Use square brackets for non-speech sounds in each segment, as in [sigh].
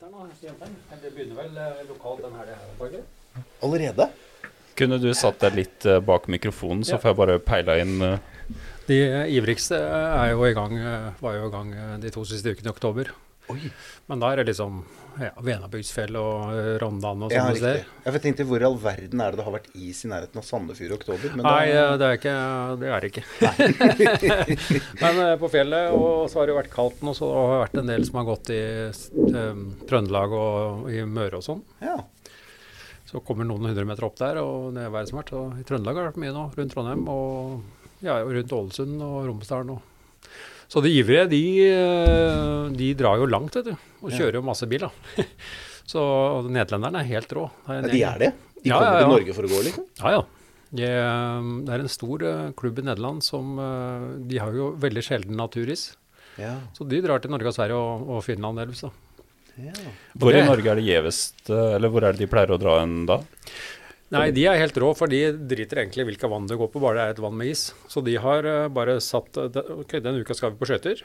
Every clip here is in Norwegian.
Det begynner vel lokalt den helga her. Allerede? Kunne du satt deg litt eh, bak mikrofonen, så får jeg bare peila inn eh, De ivrigste er jo i gang, eh, var jo i gang eh, de to siste ukene i oktober. Oi. Men da er det liksom ja, Venabygdsfjell og eh, Rondane og Ja, sånne steder. Jeg tenkte hvor i all verden er det det har vært is i nærheten av Sandefjord i oktober? Men Nei, da, eh, det er ikke det. Er det ikke. [laughs] Men eh, på fjellet, og så har det jo vært kaldt nå, så det har vært en del som har gått i um, Trøndelag og i Møre og sånn. ja. Så kommer noen hundre meter opp der, og det er været som har vært. I Trøndelag har det vært mye nå, rundt Trondheim og ja, rundt Ålesund og Romsdalen. Og. Så de ivrige, de, eh, de drar jo langt, vet du. Og kjører jo masse bil, da. [laughs] Så nederlenderne er helt rå. Er ja, de er det? De Ja, kommer ja, til. Norge for å gå, liksom? Ja, ja. De, eh, det er en stor eh, klubb i Nederland som De har jo veldig sjelden naturis. Ja. Så de drar til Norge og Sverige og, og Finland delvis, da. ja. Hvor i Norge er det gjevest, eller hvor er det de pleier å dra hen da? Nei, de er helt rå, for de driter egentlig i hvilke vann det går på, bare det er et vann med is. Så de har eh, bare satt eh, Ok, denne uka skal vi på skøyter.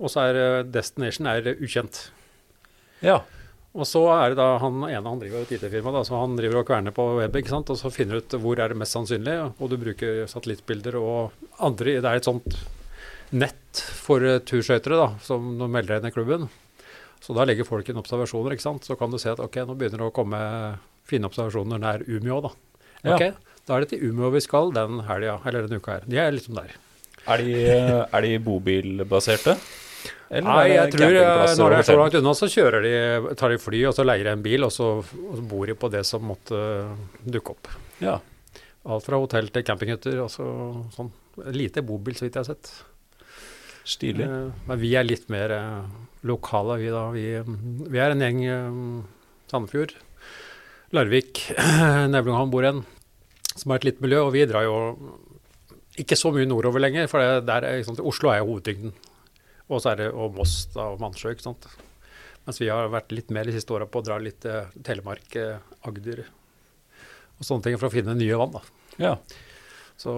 Og så er eh, destination er ukjent. Ja. Og så er det da han ene han driver et IT-firma, da, så han driver og kverner på web, ikke sant, og så finner du ut hvor er det mest sannsynlig, og du bruker satellittbilder og andre Det er et sånt nett for turskøytere da, som du melder deg inn i klubben. Så da legger folk inn observasjoner, ikke sant. Så kan du se at ok, nå begynner det å komme fine observasjoner nær Umeå, da. Ja. Da er det til Umeå vi skal den helga, eller denne uka her. De er liksom der. Er de, eh, er de bobilbaserte? Eller Nei, jeg tror eh, når det er så langt unna, så kjører de, tar de fly, og så leier de en bil, og så, og så bor de på det som måtte dukke opp. Ja. Alt fra hotell til campinghytter, og så sånn. Lite bobil, så vidt jeg har sett. Stilig. Eh, men vi er litt mer lokale, vi da. Vi, vi er en gjeng Sandefjord, Larvik, [clears throat] Nevlunghavn bor igjen, som er et lite miljø, og vi drar jo ikke så mye nordover lenger, for det, der er, sant, Oslo er jo hovedtyngden. Og så er det og Moss da, og Mannsjø, ikke sant. Mens vi har vært litt mer de siste åra på å dra litt eh, Telemark, eh, Agder og sånne ting for å finne nye vann, da. Ja. Så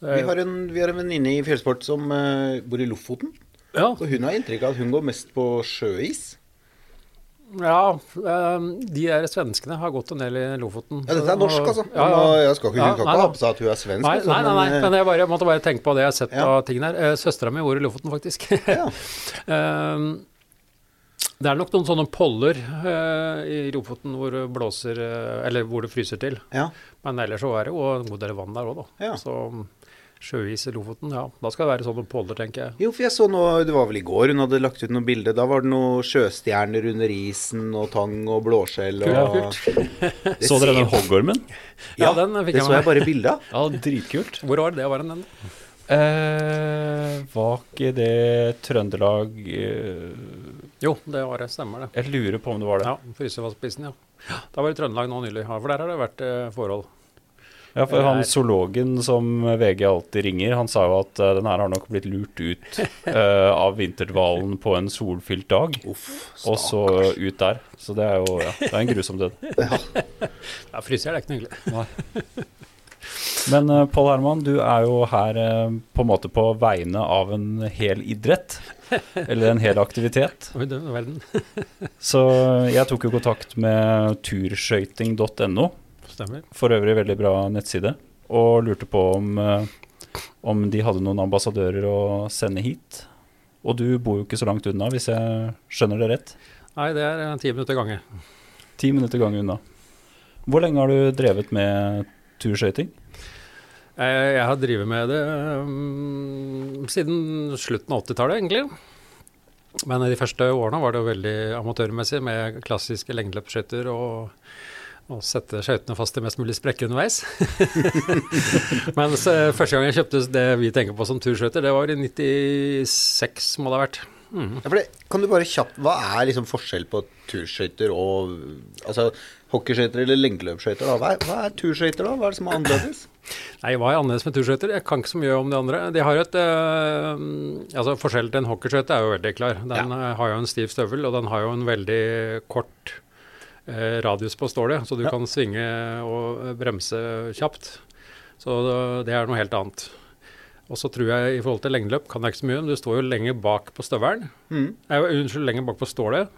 Vi har en, vi har en venninne i fjellsport som eh, bor i Lofoten. ja, Og hun har inntrykk av at hun går mest på sjøis. Ja, eh, de der svenskene har gått en del i Lofoten. Ja, dette er norsk, altså. Ja, ja. jeg skal ikke, hun ha på seg at hun er svensk. Nei, altså, nei, nei, nei, men, jeg bare, måtte bare tenke på det jeg har sett av tingene her. Eh, Søstera mi bor i Lofoten, faktisk. eh, ja. [laughs] Eh, det er nok noen sånne poller eh, i Lofoten hvor det blåser eh, Eller hvor det fryser til. Ja. Men ellers så er det jo en god del vann der òg, da. Så sjøis i Lofoten, ja. Da skal det være sånne påler, tenker jeg. Jo, for jeg så nå, det var vel i går hun hadde lagt ut noe bilde. Da var det noen sjøstjerner under isen og tang og blåskjell. Og... Kult, [laughs] Det Så dere den hoggormen? Ja, den fikk det jeg så jeg bare bilde av. Ja, dritkult. Hvor var det? Var den den? Eh, var ikke det Trøndelag eh, Jo, det var det. Stemmer det. Jeg lurer på om det var det. Ja, Frysefastspissen, ja. Da var det Trøndelag nå nylig. Ja, for der har det vært eh, forhold. Ja, for han zoologen som VG alltid ringer, han sa jo at uh, den her har nok blitt lurt ut uh, [laughs] av vinterdvalen på en solfylt dag, Uff, og så ut der. Så det er jo ja, det er en grusom død. [laughs] Ja, Fryser er ikke noe hyggelig. Men uh, Pål Herman, du er jo her uh, på en måte på vegne av en hel idrett. Eller en hel aktivitet. Så jeg tok jo kontakt med turskøyting.no. Stemmer. For øvrig veldig bra nettside. Og lurte på om, eh, om de hadde noen ambassadører å sende hit. Og du bor jo ikke så langt unna, hvis jeg skjønner det rett. Nei, det er eh, ti minutter gange. Ti minutter gange unna. Hvor lenge har du drevet med turskøyting? Jeg, jeg har drevet med det um, siden slutten av 80-tallet, egentlig. Men de første årene var det jo veldig amatørmessig med klassiske lengdeløpsskøyter og å sette skøytene fast i mest mulig sprekker underveis. [laughs] Mens eh, første gang jeg kjøpte det vi tenker på som turskøyter, det var i 96, må det ha vært. Mm. Ja, det, kan du bare kjapt Hva er liksom forskjell på turskøyter og Altså hockeyskøyter eller lengdeløpsskøyter? Hva hva er turskøyter, da? Hva er det som er annerledes? [clears throat] Nei, hva er annerledes med turskøyter? Jeg kan ikke så mye om de andre. De har et øh, altså Forskjellen til en hockeyskøyte er jo veldig klar. Den ja. har jo en stiv støvel, og den har jo en veldig kort radius på stålet, så du Ja. kan svinge og øh, bremse kjapt. Så det- er noe helt annet. Og så tror jeg i forhold til lengdeløp kan jeg ikke så mye, men du står jo lenger bak på støvelen. Mm. Nei, unnskyld, lenger bak på stålet.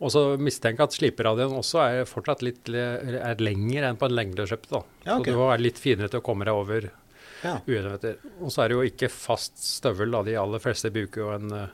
Og så mistenker jeg at sliperadioen også er fortsatt litt er lenger enn på en lengdeløp. Ja, okay. Så du må være litt finere til å komme deg over Ja. Og så er det jo ikke fast støvel. da. De aller fleste bruker jo en, eh,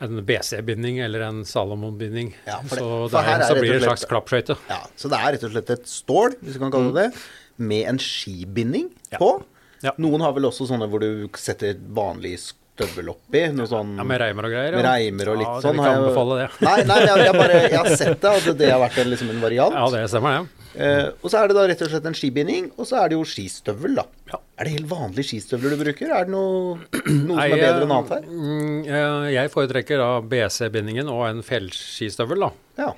en BC-binding eller en Salomon-binding. Ja, så der er så blir det en slags klappskøyte. ja. Så det er rett og slett et stål, hvis du kan kalle det det, med en skibinding Ja. på. Ja. Noen har vel også sånne hvor du setter vanlig støvel oppi. Noe sånn Ja, Med reimer og greier. med reimer og litt ja, sånn. Jeg vil ikke jeg- anbefale det. Nei, nei, jeg, jeg, bare, jeg har sett det, at det har vært en, liksom en variant. Ja, det stemmer, det. Eh, og så er det da rett og slett en skibinding, og så er det jo skistøvel, da. Ja. Er det helt vanlige skistøvler du bruker? Er det noe, noe Nei, som er bedre enn eh, annet her? mm, eh, Jeg foretrekker da BC-bindingen og en fjellskistøvel. da. Ja.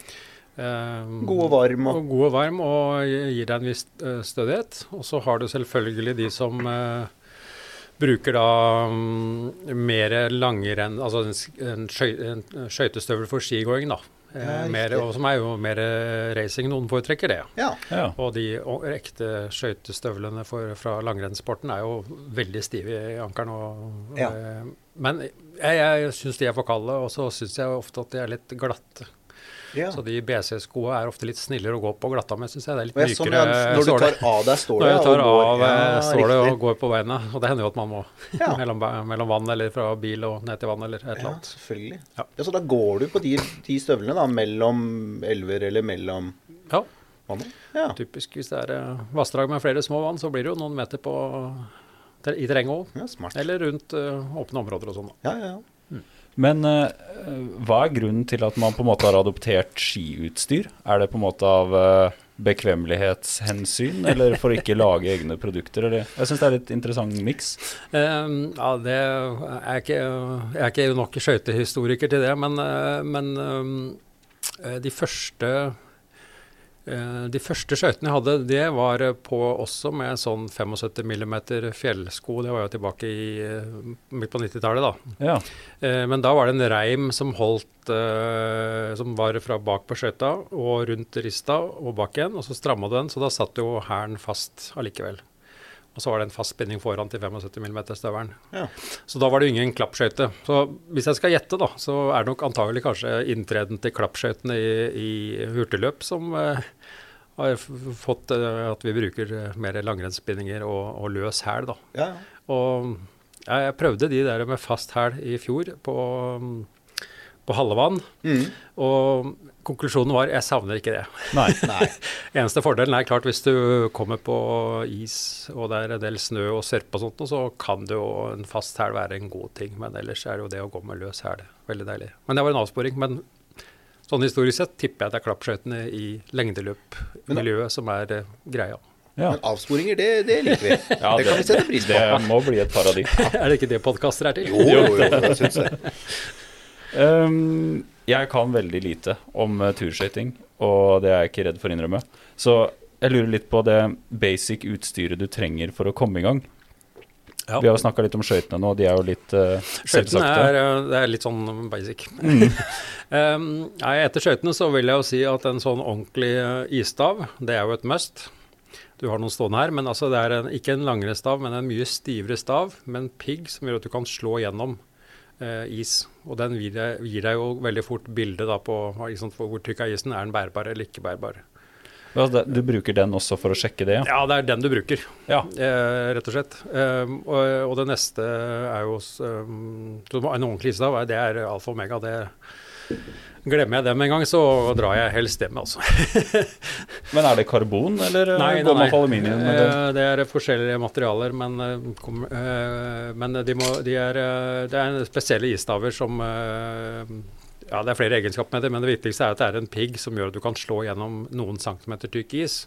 Eh, God og varm og god og varm og gir deg en viss stødighet. Og så har du selvfølgelig de som eh, bruker da um, mer langrenn, altså en, en, skøy, en skøytestøvel for skigåing, da. Eh, Ja, mer, og som er jo mer racing. Noen foretrekker det. Ja. Ja. Og de ekte skøytestøvlene fra langrennssporten er jo veldig stive i ankelen. Ja. eh, men jeg, jeg syns de er for kalde, og så syns jeg ofte at de er litt glatte. Ja. Så de BC-skoa er ofte litt snillere å gå på glatta med, syns jeg. Det er litt jeg, sånn, mykere ja, når du tar av deg Når stålet jeg tar går- av eh, ja, stålet og går på beina. Og det hender jo at man må [laughs] mellom, mellom vann eller fra bil og ned til vann eller et eller annet. selvfølgelig. Ja. Ja. Så da går du på de, de støvlene da, mellom elver eller mellom Ja, vannet? Ja. typisk hvis det er eh, vassdrag med flere små vann, så blir det jo noen meter på, i terrenget òg. Eller rundt uh, åpne områder og sånn. Ja, ja, ja. Men eh, hva er grunnen til at man på en måte har adoptert skiutstyr? Er det på en måte av eh, bekvemmelighetshensyn, [laughs] eller for å ikke lage egne produkter? Eller? Jeg syns det er litt interessant miks. Um, ja, det er ikke, jeg er ikke nok skøytehistoriker til det, men, eh, men um, de første de første skøytene jeg hadde, det var eh, på også med sånn 75 mm fjellsko. Det var jo tilbake i eh, midt på 90-tallet, da. Ja. Eh, Men da var det en reim som holdt eh, Som var fra bak på skøyta og rundt rista og bak igjen, og så stramma du den, så da satt jo hælen fast allikevel. Og så var det en fast spinning foran til 75 mm-støvelen. Ja. Så da var det ingen klappskøyte. Så hvis jeg skal gjette, da, så er det nok antagelig kanskje inntreden til klappskøytene i, i hurtigløp som eh, har fått eh, at vi bruker eh, mer langrennsspinninger og, og løs hæl, da. ja. Og jeg prøvde de der med fast hæl i fjor på, på Hallevann. Mm. Og konklusjonen var jeg savner ikke det. Nei. [laughs] Nei. Eneste fordelen er klart hvis du kommer på is og det er en del snø og sørpe og sånt, så kan det jo en fast hæl være en god ting. Men ellers er det jo det å gå med løs hæl veldig deilig. Men det var en avsporing. Men sånn historisk sett tipper jeg det er klappskøytene i lengdeløpmiljøet som er eh, greia. Ja. Men avsporinger, det, det liker vi. [laughs] Ja, det kan vi sette pris på. Det må bli et paradis. [laughs] er det ikke det podkaster er til? Jo, jo, jo, jeg syns det. Um, jeg kan veldig lite om uh, turskøyting, og det er jeg ikke redd for å innrømme. Så jeg lurer litt på det basic utstyret du trenger for å komme i gang. Ja. Vi har jo snakka litt om skøytene nå, de er jo litt uh, Skøytene selvsagte. er, eh, det er litt sånn basic. um, [laughs] nei, etter skøytene så vil jeg jo si at en sånn ordentlig eh, isstav, det er jo et must. Du har noen stående her, men altså det er en, ikke en langere stav, men en mye stivere stav med en pigg som gjør at du kan slå gjennom eh, is. Og den gir deg, gir deg jo veldig fort bilde da på liksom, hvor tykk er isen. Er den bærbar eller ikke bærbar? Ja, Du bruker den også for å sjekke det, ja? Ja, det er den du bruker. Ja. Eh, rett og slett. Um, og, og det neste er jo um, En ordentlig isstav, det er alfa og omega. Det Glemmer jeg dem en gang, så drar jeg helst hjem, altså. [laughs] Men er det karbon, eller nei, går man på aluminium? Eller? Eh, Det er forskjellige materialer, men, eh, eh, men de må, de er, det er spesielle isstaver som Ja, det er flere egenskaper med det, men det viktigste er at det er en pigg som gjør at du kan slå gjennom noen centimeter tykk is.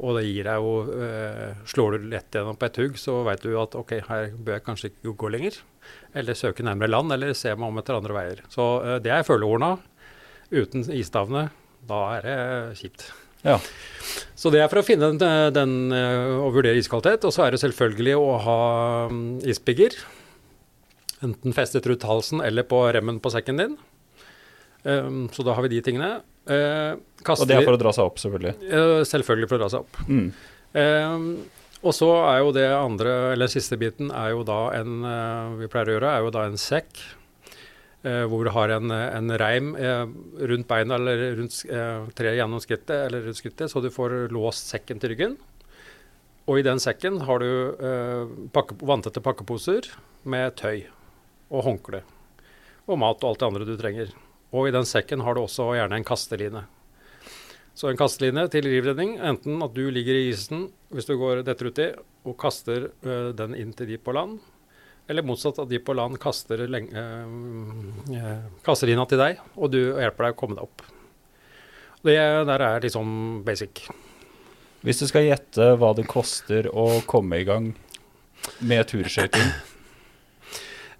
Og det gir deg jo eh, Slår du lett gjennom på et hugg, så veit du at ok, her bør jeg kanskje ikke gå lenger. Eller søke nærmere land, eller se meg om etter andre veier. Så eh, det er følehorna. Uten isstavene, da er det kjipt. Ja. Så det er for å finne den, den eh, og vurdere iskvalitet. Og så er det selvfølgelig å ha mm, ispigger. Enten festet rundt halsen eller på remmen på sekken din. Um, så da har vi de tingene. Eh, Og det er for å dra seg opp, selvfølgelig. Eh, selvfølgelig for å dra seg opp. Mm. Eh, og så er jo det andre, eller siste biten, er jo da en eh, Vi pleier å gjøre, er jo da en sekk. eh, hvor du har en, en reim rundt beina eller rundt treet gjennom skrittet, eller rundt skrittet, så du får låst sekken til ryggen. Og i den sekken har du eh, pakke, vanntette pakkeposer med tøy og håndkle. Og mat og alt det andre du trenger. Og i den sekken har du også gjerne en kasteline. Så en kasteline til livredning, enten at du ligger i isen hvis du går detter uti, og kaster ø, den inn til de på land, eller motsatt at de på land kaster lenge, ø, kastelina til deg, og du hjelper deg å komme deg opp. Det der er liksom basic. Hvis du skal gjette hva det koster å komme i gang med turskøyting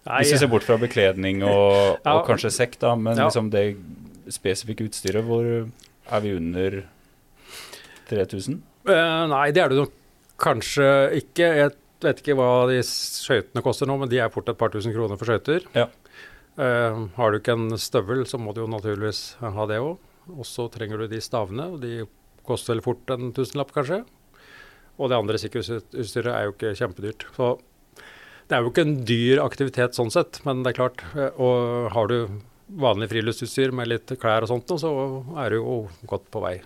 Nei, Hvis vi ser bort fra bekledning og, [laughs] og kanskje sekk, da, men liksom det spesifikke utstyret, hvor er vi under 3000? Uh, nei, det er det nok kanskje ikke. Jeg vet ikke hva de skøytene koster nå, men de er fort et par tusen kroner for skøyter. Ja. Uh, har du ikke en støvel, så må du jo naturligvis ha det òg. Og så trenger du de stavene, og de koster vel fort en tusenlapp, kanskje. Og det andre sikkerhetsutstyret er jo ikke kjempedyrt. Så det er jo ikke en dyr aktivitet sånn sett, men det er klart. eh, Og har du vanlig friluftsutstyr med litt klær og sånt, så er du jo godt på vei.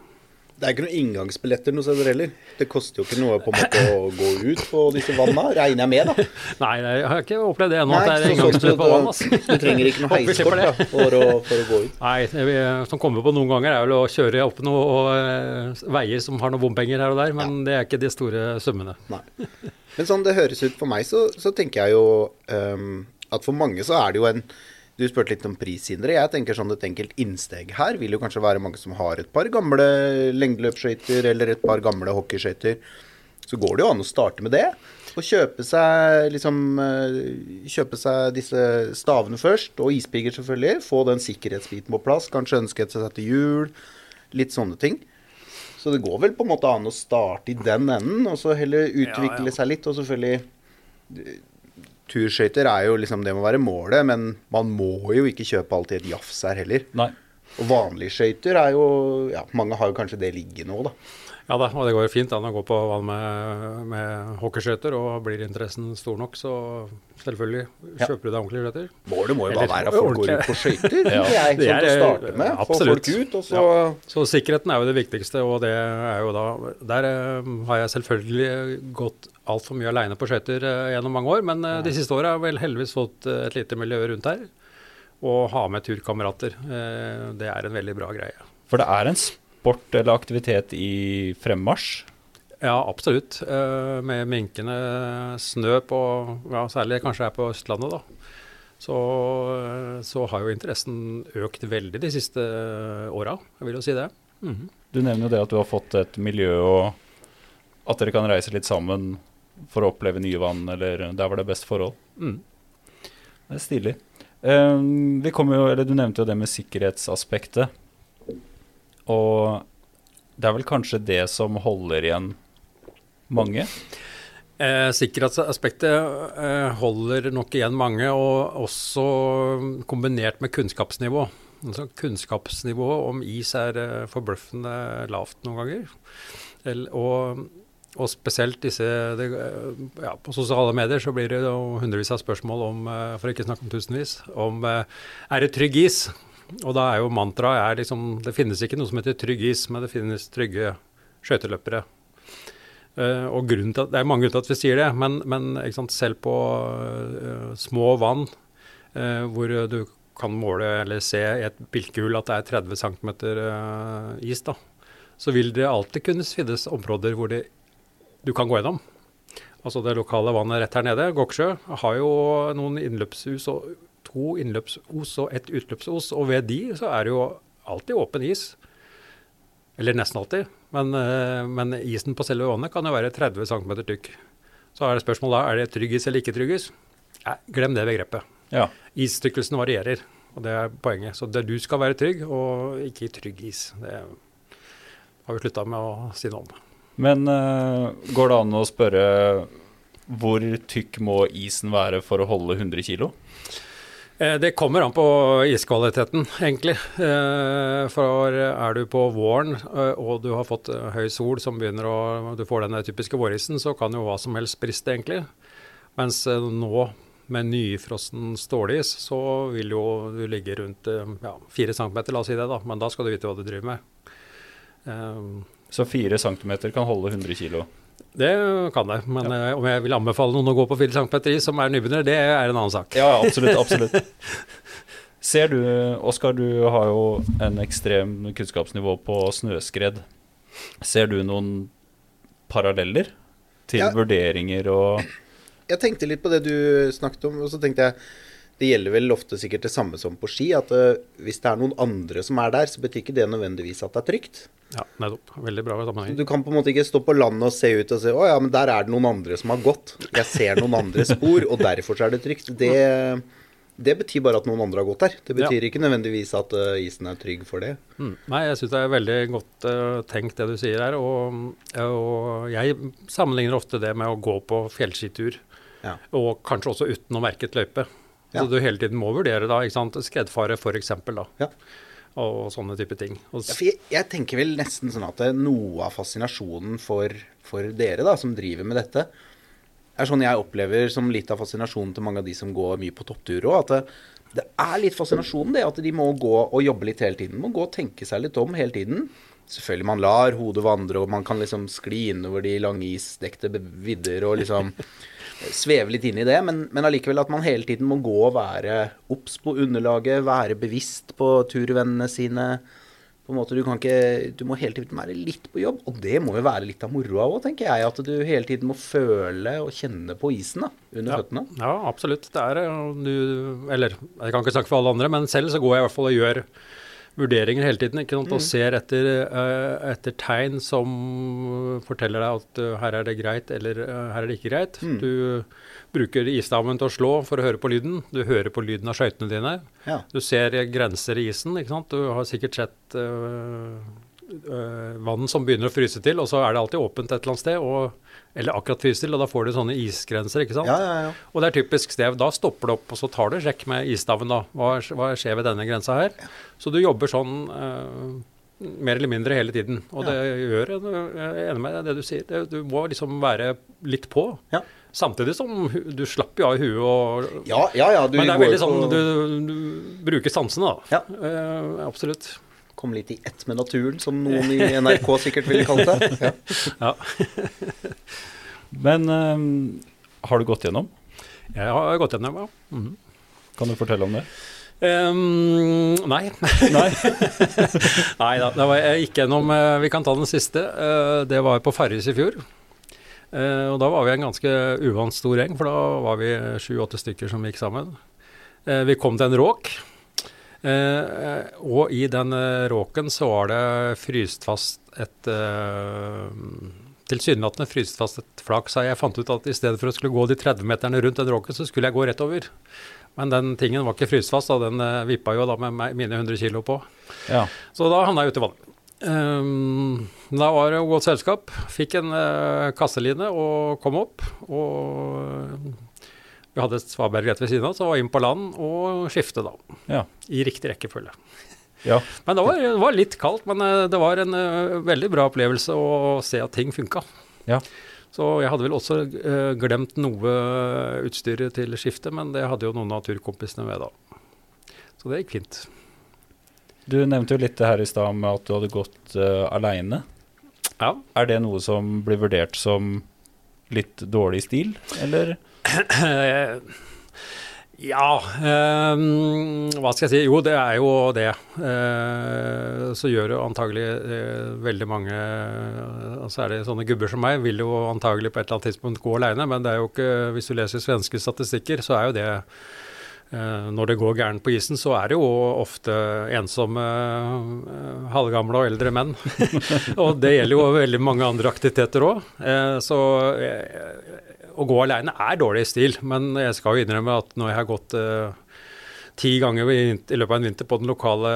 Det er ikke noen inngangsbilletter noe steder heller. Det koster jo ikke noe på en måte å gå ut på disse vanna, regner jeg med, da. Nei, jeg har ikke opplevd det ennå, at det er så sånn inngangsbillett på vann. Altså. Du trenger ikke noe heiskort da, for, å, for å gå ut. Nei, det som kommer på noen ganger, er vel å kjøre opp noen eh, veier som har noen bompenger her og der, men det er ikke de store summene. Nei. Men sånn det høres ut for meg, så, så tenker jeg jo um, at for mange så er det jo en Du spurte litt om prishindre. Jeg tenker sånn et enkelt innsteg her vil jo kanskje være mange som har et par gamle lengdeløpsskøyter eller et par gamle hockeyskøyter. Så går det jo an å starte med det. Og kjøpe seg liksom eh, Kjøpe seg disse stavene først, og ispigger selvfølgelig. Få den sikkerhetsbiten på plass. Kanskje ønske seg til jul. Litt sånne ting. Så det går vel på en måte an å starte i den enden, og så heller utvikle Ja, ja. seg litt. Og selvfølgelig Turskøyter er jo liksom Det må være målet, men man må jo ikke kjøpe alltid et jafs her heller. Nei. Og vanlige skøyter er jo Ja, mange har jo kanskje det liggende òg, da. Ja da, og det går fint an å gå på vann med, med hockeyskøyter, og blir interessen stor nok, så selvfølgelig kjøper du deg ordentlige skøyter. Målet må jo bare være at folk går ut på skøyter. [laughs] Ja, det sånn til å er- starte med. Få folk ut, og så Så sikkerheten er jo det viktigste, og det er jo da Der eh, har jeg selvfølgelig gått altfor mye aleine på skøyter eh, gjennom mange år, men eh, de siste åra har jeg vel heldigvis fått et lite miljø rundt her. Og ha med turkamerater. Det er en veldig bra greie. For det er en sport eller aktivitet i fremmarsj. Ja, absolutt. Eh, med minkende snø på ja, Særlig kanskje her på Østlandet, da. Så, eh, så har jo interessen økt veldig de siste åra. Jeg vil jo si det. Mhm. Du nevner jo det at du har fått et miljø, og at dere kan reise litt sammen for å oppleve nye vann, eller der var det best forhold. Mm. Det er stilig. Um, vi kom jo, eller Du nevnte jo det med sikkerhetsaspektet. Og det er vel kanskje det som holder igjen mange? Eh, sikkerhetsaspektet eh, holder nok igjen mange, og også kombinert med kunnskapsnivå. Altså, kunnskapsnivået om is er eh, forbløffende lavt noen ganger. El, og, og spesielt disse det, ja, På sosiale medier så blir det hundrevis av spørsmål om, eh, for ikke snakke om tusenvis, om eh, er det trygg is. Og da er jo mantraet liksom Det finnes ikke noe som heter trygg is, men det finnes trygge skøyteløpere. Uh, og til Det er mange grunner til at vi sier det, men, men sant, selv på uh, små vann uh, hvor du kan måle eller se i et bilkehull at det er 30 cm is, da, så vil det alltid kunne finnes områder hvor det, du kan gå gjennom. Altså Det lokale vannet rett her nede, Goksjø, har jo noen innløpshus og to innløpsos og ett utløpsos, og ved de så er det jo alltid åpen is. Eller nesten alltid. Men, eh, men isen på selve vannet kan jo være 30 cm tykk. Så er det spørsmålet da, er det trygg is eller ikke trygg is? Nei, glem det begrepet. Ja. Istykkelsen varierer, og det er poenget. Så det, du skal være trygg, og ikke i trygg is. Det har vi slutta med å si noe om. Men uh, går det an å spørre hvor tykk må isen være for å holde 100 kg? Eh, Det kommer an på iskvaliteten, egentlig. Eh, For er du på våren eh, og du har fått høy sol som begynner å Du får den typiske vårisen, så kan jo hva som helst briste, egentlig. Mens nå med nyfrossen stålis, så vil jo du ligge rundt fire ja, 4 cm, la oss si det, da. Men da skal du vite hva du driver med. Så 4 cm kan holde 100 kg? Det kan jeg, Men ja. uh, om jeg vil anbefale noen å gå på 4 cm Petri som er nybegynner, det er en annen sak. Ja, absolutt. absolutt. [laughs] Ser du, Oskar, du har jo en ekstrem kunnskapsnivå på snøskred. Ser du noen paralleller til ja. vurderinger og Jeg tenkte litt på det du snakket om, og så tenkte jeg det gjelder vel ofte sikkert det samme som på ski. At uh, hvis det er noen andre som er der, så betyr ikke det nødvendigvis at det er trygt. Ja, nettopp. Veldig bra sammenheng. Du kan på en måte ikke stå på landet og se ut og si å ja, men der er det noen andre som har gått. Jeg ser noen andre spor, og derfor så er det trygt. Det, det betyr bare at noen andre har gått der. Det betyr ja. ikke nødvendigvis at uh, isen er trygg for det. Mm. Nei, jeg syns det er veldig godt uh, tenkt det du sier her. Og, og, jeg sammenligner ofte det med å gå på fjellskitur. Ja. Og kanskje også uten å merke et løype. Så du hele tiden må vurdere da, ikke sant? skredfare f.eks. da. Ja. Og sånne type ting. Og ja, jeg, jeg, tenker vel nesten sånn at noe av fascinasjonen for, for dere da, som driver med dette, er sånn jeg opplever som litt av fascinasjonen til mange av de som går mye på topptur òg. At det, det, er litt fascinasjonen, det. At de må gå og jobbe litt hele tiden. Må gå og tenke seg litt om hele tiden. Selvfølgelig man lar hodet vandre, og man kan liksom skli innover de lange isdekte vidder og liksom sveve litt inn i det. Men, men allikevel at man hele tiden må gå og være obs på underlaget, være bevisst på turvennene sine på en måte, du, kan ikke, du må hele tiden være litt på jobb, og det må jo være litt av moroa òg, tenker jeg. At du hele tiden må føle og kjenne på isen da, under ja, føttene. Ja, absolutt. Det er du Eller jeg kan ikke snakke for alle andre, men selv så går jeg i hvert fall og gjør vurderinger hele tiden. ikke sant, Og mm. ser etter, uh, etter, tegn som forteller deg at uh, her er det greit, eller uh, her er det ikke greit. Mm. Du bruker isdamen til å slå for å høre på lyden. Du hører på lyden av skøytene dine. Ja. Du ser grenser i isen. ikke sant? Du har sikkert sett vann som begynner å fryse til, og så er det alltid åpent et eller annet sted. og eller akkurat fryser og da får du sånne isgrenser. ikke sant? Ja, ja, ja. Og det er typisk sted. Da stopper du opp, og så tar du sjekk med isstaven. da. Hva, hva, skjer ved denne grensa her? Så du jobber sånn uh, mer eller mindre hele tiden. Og det gjør Jeg er enig med det du sier. Det, du må liksom være litt på. Ja. Samtidig som du slapper jo av i huet og Ja, ja, ja. Du Men det er veldig sånn du, du, bruker sansene, da. Ja. Uh, absolutt. Kom litt i ett med naturen, som noen i NRK sikkert ville kalt det. [laughs] Ja. ja. Men um, har du gått gjennom? Jeg har gått gjennom, ja. Mm. Kan du fortelle om det? Um, nei. [laughs] Nei. [laughs] nei da. Det var jeg gikk gjennom eh, Vi kan ta den siste. Uh, det var på Farris i fjor. Og da var vi en ganske uvant stor gjeng, for da var vi sju-åtte stykker som gikk sammen. Vi kom til en råk. Og i den råken så var det fryst fast et tilsynelatende fryst fast et flak, så jeg fant ut at i stedet for å skulle gå de 30 meterne rundt den råken, så skulle jeg gå rett over. Men den tingen var ikke fryst fast, da. den uh, vippa jo da med mine 100 kg på. Ja. Så da havna jeg ute i vannet. Um, da var det godt selskap. Fikk en uh, kasseline og kom opp. Og vi hadde et svaberg rett ved siden av, så var inn på land og skifte, da. Ja. I riktig rekkefølge. Ja. Men det var, det var, litt kaldt, men eh, det var en uh, veldig bra opplevelse å se at ting funka. Ja. Så jeg hadde vel også uh, glemt noe utstyr til skiftet, men det hadde jo noen av turkompisene med da. Så det gikk fint. Du nevnte jo litt det her i stad med at du hadde gått uh, aleine. Ja. Er det noe som blir vurdert som litt dårlig stil, eller? [clears throat] Ja, øh, hva skal jeg si. Jo, det er jo det. Uh, så gjør jo antagelig uh, veldig mange, uh, særlig sånne gubber som meg, vil jo antagelig på et eller annet tidspunkt gå aleine. Men det er jo ikke, hvis du leser svenske statistikker, så er jo det når det går gærent på isen, så er det jo ofte ensomme, halvgamle og eldre menn. [laughs] og det gjelder jo veldig mange andre aktiviteter òg. så å gå alene er dårlig stil, men jeg skal jo innrømme at når jeg har gått eh, ti ganger i, i, løpet av en vinter på den lokale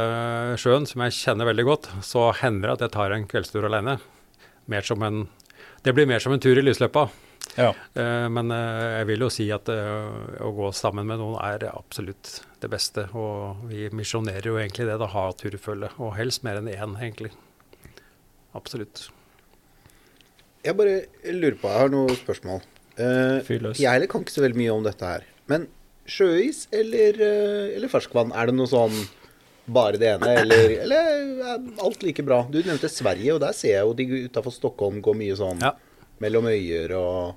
sjøen, som jeg kjenner veldig godt, så hender det at jeg tar en kveldstur alene. Mer som en, det blir mer som en tur i lysløypa. Ja. Eh, men uh, jeg vil jo si at å gå sammen med noen er absolutt det beste. Og vi misjonerer jo egentlig det, å ha turfølge. Og helst mer enn én, egentlig. Absolutt. Jeg bare lurer på, jeg har noen spørsmål. Uh, jeg heller kan ikke så veldig mye om dette her. Men sjøis eller, eh, eller ferskvann? Er det noe sånn bare det ene, eller, eller er alt like bra? Du nevnte Sverige, og der ser jeg jo de utafor Stockholm går mye sånn Ja. mellom øyer og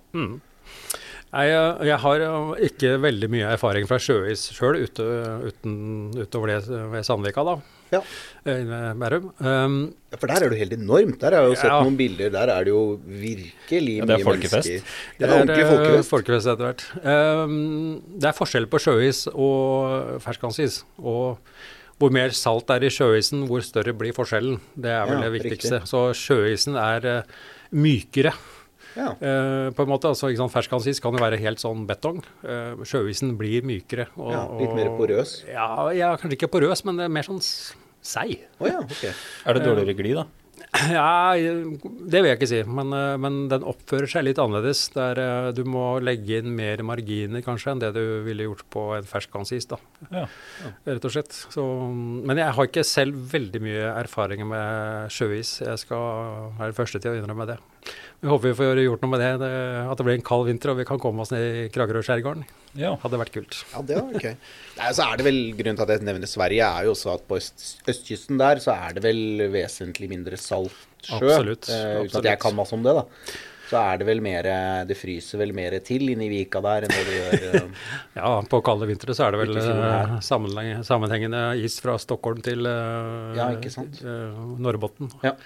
Nei, jeg, jeg har ikke veldig mye erfaring fra sjøis sjøl, ute, utover det ved Sandvika, da. Ja. eh, Bærum. Um, Ja, For der er det jo helt enormt. Der har jeg jo sett Ja. noen bilder. Der er det jo virkelig Ja, det er mye folkefest. mennesker. Det er det er folkefest. folkefest etter hvert. Um, det er forskjell på sjøis og ferskvannsis. Og hvor mer salt det er i sjøisen, hvor større blir forskjellen. Det er vel Ja, det viktigste. riktig. Så sjøisen er uh, mykere. Ja. Uh, på en måte, altså ikke sant, kan jo være helt sånn betong. Uh, sjøisen blir mykere. Og, Ja, litt mer porøs. Ja, ja, kanskje ikke porøs, men det er mer sånn s- Oh, ja, ok. Er det dårligere glid, da? [clears throat] Ja, det vil jeg ikke si, men, eh, men den oppfører seg litt annerledes. Der eh, du må legge inn mer marginer kanskje enn det du ville gjort på en ferskvannsis, da. Ja. Rett og slett. Så, men jeg har ikke selv veldig mye erfaring med sjøis. Jeg skal være den første til å innrømme det. Vi håper vi får gjort noe med det, det, at det blir en kald vinter og vi kan komme oss ned i Kragerø-skjærgården. Ja. Hadde vært kult. Ja, det var ok Nei, så er det vel, Grunnen til at jeg nevner Sverige, er jo også at på øst, østkysten der så er det vel vesentlig mindre salt sjø. Absolutt, Eh, uten at jeg kan masse om det, da. Så er det vel mer Det fryser vel mer til inni vika der enn det det gjør eh, [laughs] Ja, på kalde vintre så er det vel eh, sammenheng- sammenhengende is fra Stockholm til uh, Ja, ikke sant. Uh, Norrbotten. Ja.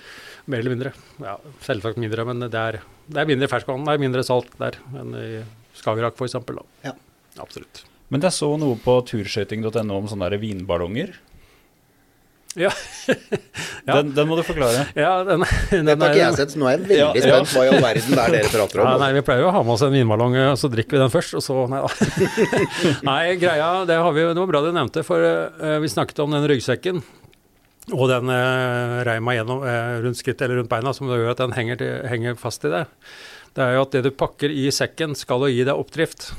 Mer eller mindre. Ja, selvsagt mindre, men det er, det er mindre ferskvann, det er mindre salt der enn i Skagerrak f.eks. Ja. Absolutt. Men jeg så noe på turskøyting.no om sånne der vinballonger. Ja. Ja. [laughs] Den, den må du forklare. [laughs] ja, den, den Dette har ikke jeg sett, så nå er jeg veldig Ja, spent hva i all verden det er dere prater om. [laughs] Ja, nei, Vi pleier jo å ha med oss en vinballong, og så drikker vi den først, og så Nei da. nei, greia, det, har vi, det var bra du nevnte, for uh, vi snakket om den ryggsekken. Og den uh, reima gjennom uh, rundt skrittet eller rundt beina, som gjør at den henger, til, henger fast i det. Det er jo at det du pakker i sekken, skal jo gi deg oppdrift.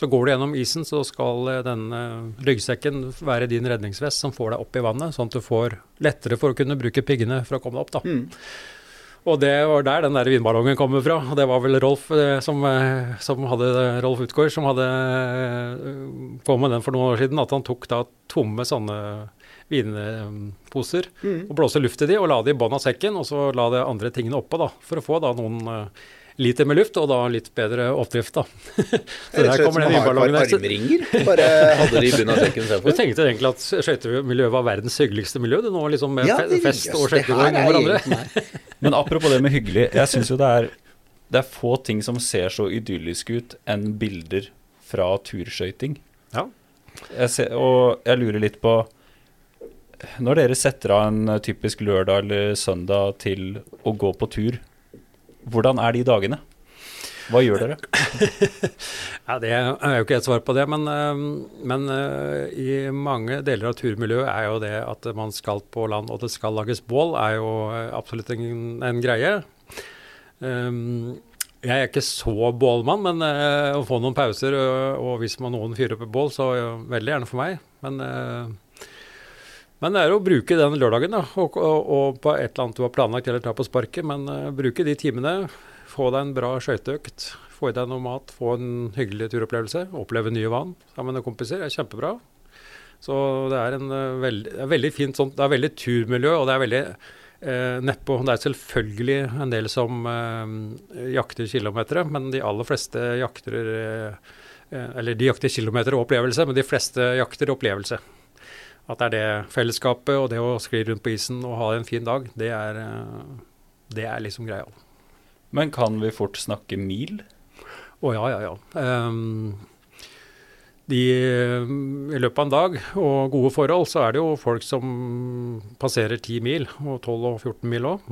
Så går du gjennom isen, så skal eh, denne ryggsekken være din redningsvest som får deg opp i vannet, sånn at du får lettere for å kunne bruke piggene for å komme deg opp. da. Mm. Og det var der den der vinballongen kommer fra. Det var vel Rolf eh, som, eh, som hadde Rolf Utgård som hadde eh, på med den for noen år siden. At han tok da tomme sånne vinposer Mm. og blåste luft i de og la de i bånn av sekken, og så la de andre tingene oppå da, for å få da noen eh, liter med luft, og da litt bedre oppdrift da. [laughs] så er der rett og slett kommer den vindballongen. vinballongen der. Armringer. [laughs] Bare hadde de i bunnen av sekken Du tenkte egentlig at skøytemiljøet var verdens hyggeligste miljø? Det nå liksom med Ja, fest og skøytegåing med er hverandre. [laughs] Men apropos det med hyggelig, jeg syns jo det er Det er få ting som ser så idyllisk ut enn bilder fra turskøyting. Ja. Jeg ser, og jeg lurer litt på Når dere setter av en typisk lørdag eller søndag til å gå på tur, hvordan er de dagene? Hva gjør dere? [laughs] Ja, Det er jo ikke et svar på det, men, øh, men øh, i mange deler av turmiljøet er jo det at man skal på land og det skal lages bål, er jo øh, absolutt en, en greie. Um, jeg er ikke så bålmann, men øh, å få noen pauser, og hvis man noen fyrer opp et bål, så øh, veldig gjerne for meg. Men, men det er å bruke den lørdagen da, og, og, og på et eller annet du har planlagt eller ta på sparket, men uh, bruke de timene. Få deg en bra skøyteøkt, få i deg noe mat, få en hyggelig turopplevelse. Oppleve nye vann sammen med kompiser er kjempebra. Så det er en uh, veldig, det er veldig fint sånt, det er veldig turmiljø, og det er veldig eh, nedpå. Det er selvfølgelig en del som eh, jakter kilometere, men de aller fleste jakter eh, eh, Eller de jakter kilometer og opplevelse, men de fleste jakter opplevelse. At det er det fellesskapet og det å skli rundt på isen og ha en fin dag, det er, eh, det er liksom greia. Men kan vi fort snakke mil? Å ja, ja, ja. Um, de, I løpet av en dag og gode forhold, så er det jo folk som passerer 10 mil, og 12 og 14 mil òg.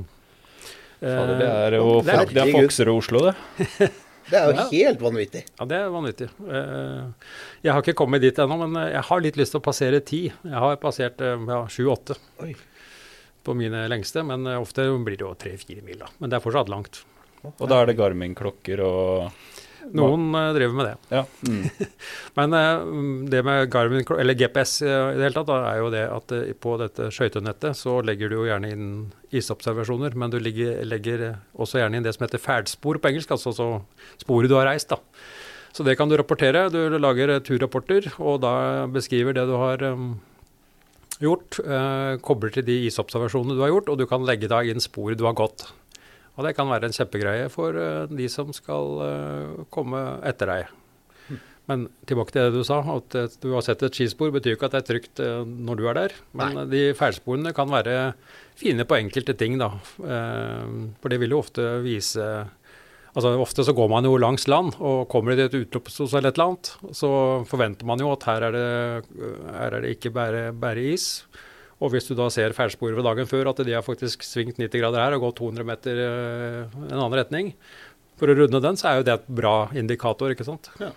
Det er jo det er- det er Fokser og Oslo, det. [laughs] Det er jo Ja. helt vanvittig. Ja, det er vanvittig. Eh, jeg har ikke kommet dit ennå, men jeg har litt lyst til å passere ti. Jeg har passert eh, ja, 7-8 på mine lengste, men eh, ofte blir det jo 3-4 mil, da. Men det er fortsatt langt. Og da er det Garmin-klokker og Noen uh, driver med det. Ja. Mm. [laughs] Men uh, det med Garmin, eller GPS eh, i det hele tatt, da, er jo det at på dette skøytenettet så legger du jo gjerne inn isobservasjoner, men du legger eh, også gjerne inn det som heter ferdspor på engelsk, altså så sporet du har reist. da. Så det kan du rapportere. Du lager turrapporter, og da beskriver det du har um, gjort. Eh, kobler til de isobservasjonene du har gjort, og du kan legge da inn spor du har gått. Og det kan være en kjempegreie for eh, de som skal eh, komme etter deg. Men tilbake til det du sa, at eh, du har sett et skispor betyr jo ikke at det er trygt når du er der. Men de feilsporene kan være fine på enkelte ting, da. For det vil jo ofte vise Altså Ofte så går man jo langs land, og kommer det et utløpshus eller et eller annet, så forventer man jo at her er det, her er det ikke bare, bare is. Og hvis du da ser feilsporet ved dagen før, at de har faktisk svingt 90 grader her og gått 200 meter eh, en annen retning, for å runde den, så er jo det et bra indikator, ikke sant. Ja.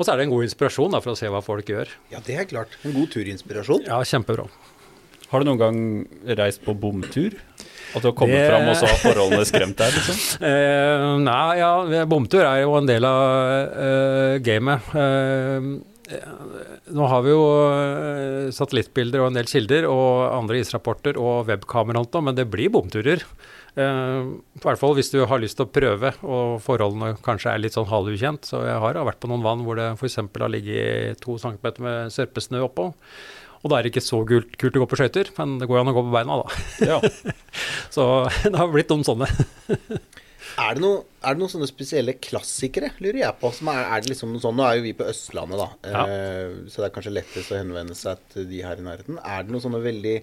Og så er det en god inspirasjon da, for å se hva folk gjør. Ja, det er klart. En god turinspirasjon. Ja, kjempebra. Har du noen gang reist på bomtur? At du har kommet Det- fram, og så har forholdene skremt deg? liksom? [laughs] Eh, nei, ja, bomtur er jo en del av eh, gamet. Eh, nå har vi jo eh, satellittbilder og en del kilder og andre israpporter og webkamera men det blir bomturer. Eh, I hvert fall hvis du har lyst til å prøve og forholdene kanskje er litt sånn halvukjent. Så jeg har vært på noen vann hvor det f.eks. har ligget to centimeter med sørpesnø oppå. Og da er det ikke så kult, kult å gå på skøyter, men det går jo an å gå på beina, da. Ja. [laughs] Så [laughs] det har blitt noen sånne. [laughs] Er det, noe, er det noen sånne spesielle klassikere, lurer jeg på? Som er, er det liksom noe sånn, Nå er jo vi på Østlandet, da. Ja. Eh, så det er kanskje lettest å henvende seg til de her i nærheten. Er det noen sånne veldig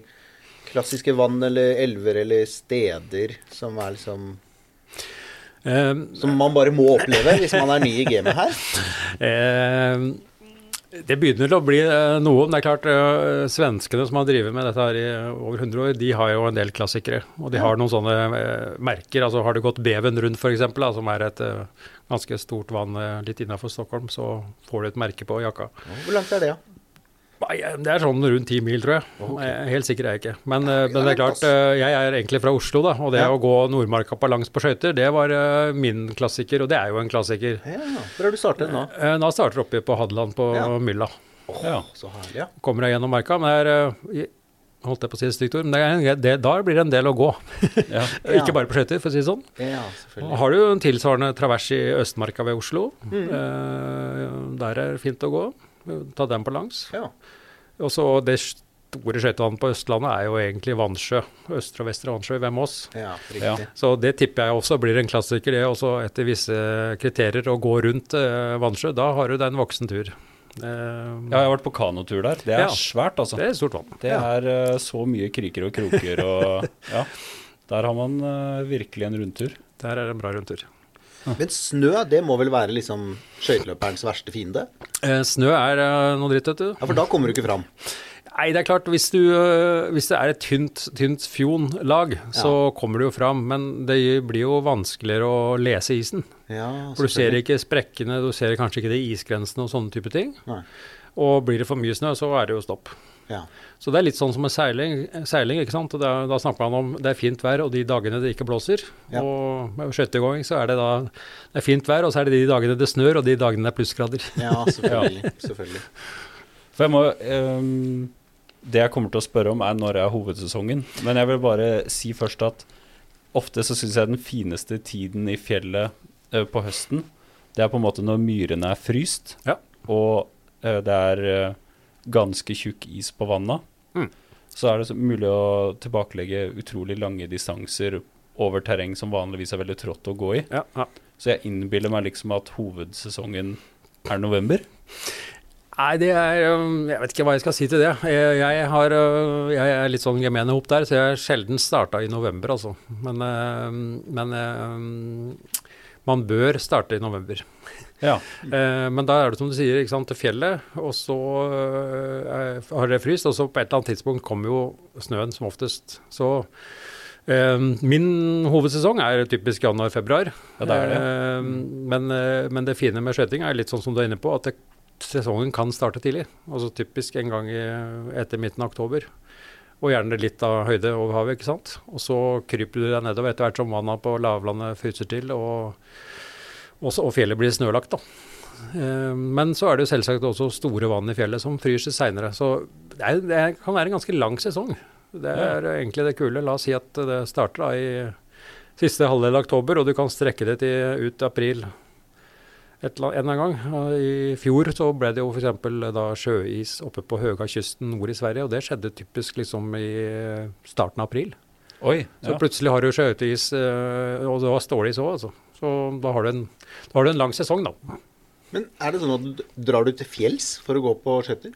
klassiske vann eller elver eller steder som er liksom Eh, Som man bare må oppleve hvis man er ny i gamet her? [laughs] Eh, det begynner å bli eh, noe. men Det er klart, eh, Svenskene som har drevet med dette her i over 100 år, de har jo en del klassikere. Og de har noen sånne eh, merker. altså Har du gått Beven rundt f.eks., som er et eh, ganske stort vann eh, litt innafor Stockholm, så får du et merke på jakka. Hvor langt er det, ja? Nei, eh, Det er sånn rundt ti mil, tror jeg. Okay. Helt sikker er jeg ikke. Men, Nei, men det er klart, eh, jeg er egentlig fra Oslo, da. Og det Ja. å gå Nordmarka på langs på skøyter, det var eh, min klassiker. Og det er jo en klassiker. ja. Hvor har du startet nå? Nå starter oppe på Hadeland på Ja. Mylla. Oh, Ja. Så herlig, ja. kommer deg gjennom marka. Men det er, eh, holdt jeg på å si et stygt ord, men det er, en- det, da blir det en del å gå. Ja. [laughs] Ja. Ikke bare på skøyter, for å si det sånn. Ja, har du en tilsvarende travers i Østmarka ved Oslo. Mm. Eh, der er det fint å gå. Ta den på langs. Ja. Og så det store skøytevannet på Østlandet er jo egentlig Vannsjø. Østre og vestre Vannsjø ved Moss. ja, Ja. Så det tipper jeg også blir en klassiker, det også etter visse kriterier å gå rundt eh, Vannsjø. Da har du deg en voksen tur. Eh, Ja, jeg har vært på kanotur der. Det er Ja. svært, altså. det er stort vann. Det er uh, så mye kriker og kroker og [laughs] Ja. Der har man uh, virkelig en rundtur. Der er det en bra rundtur. Men snø, det må vel være liksom skøyteløperens verste fiende? Eh, snø er eh, noe dritt, vet du. Ja, for da kommer du ikke fram. Nei, det er klart, hvis, du, øh, hvis det er et tynt, tynt fjonlag, så kommer du jo fram. Men det blir jo vanskeligere å lese isen. Ja, For du ser ikke sprekkene, du ser kanskje ikke de isgrensene og sånne type ting. Nei. Og blir det for mye snø, så er det jo stopp. Ja. Så det er litt sånn som med seiling, seiling ikke sant. Og Da, da snakker man om det er fint vær og de dagene det ikke blåser. Ja. Og med skøytegåing så er det da det er fint vær, og så er det de dagene det snør og de dagene det er plussgrader. [laughs] ja, selvfølgelig. selvfølgelig. For jeg må Um, Det jeg kommer til å spørre om, er når er hovedsesongen. Men jeg vil bare si først at ofte så syns jeg den fineste tiden i fjellet eh, på høsten, det er på en måte når myrene er fryst, Ja. og eh, det er eh, ganske tjukk is på vanna. Mm. Så er det mulig å tilbakelegge utrolig lange distanser over terreng som vanligvis er veldig trått å gå i. Ja, ja. Så jeg innbiller meg liksom at hovedsesongen er november. Nei, det er Jeg vet ikke hva jeg skal si til det. Jeg, jeg, har, øh, jeg er litt sånn gemene hop der, så jeg har sjelden starta i november, altså. Men, men man bør starte i november. Ja. Eh, men da er det som du sier, ikke sant, til fjellet, og så eh, har det fryst, og så på et eller annet tidspunkt kommer jo snøen som oftest. Så eh, min hovedsesong er typisk januar-februar. Ja, det er det. Eh, men, eh, men det fine med skøyting er litt sånn som du er inne på, at det, sesongen kan starte tidlig. Altså typisk en gang i, etter midten av oktober. Og gjerne litt av høyde over havet, ikke sant. Og så kryper du deg nedover etter hvert som vannet på lavlandet fryser til, og, og, så- og fjellet blir snølagt, da. Eh, Men så er det jo selvsagt også store vann i fjellet som fryser seinere. Så det, er, det kan være en ganske lang sesong. Det er egentlig det kule. La oss si at det starter da i siste halvdel av oktober, og du kan strekke det til ut april. et eller annet, en gang. I fjor så ble det jo f.eks. da sjøis oppe på Høgakysten nord i Sverige, og det skjedde typisk liksom i starten av april. Oi. Så plutselig har du sjøis, eh, og det var stålis òg, altså. Så da har, du en, da har du en lang sesong, da. Men er det sånn at drar du til fjells for å gå på skøyter?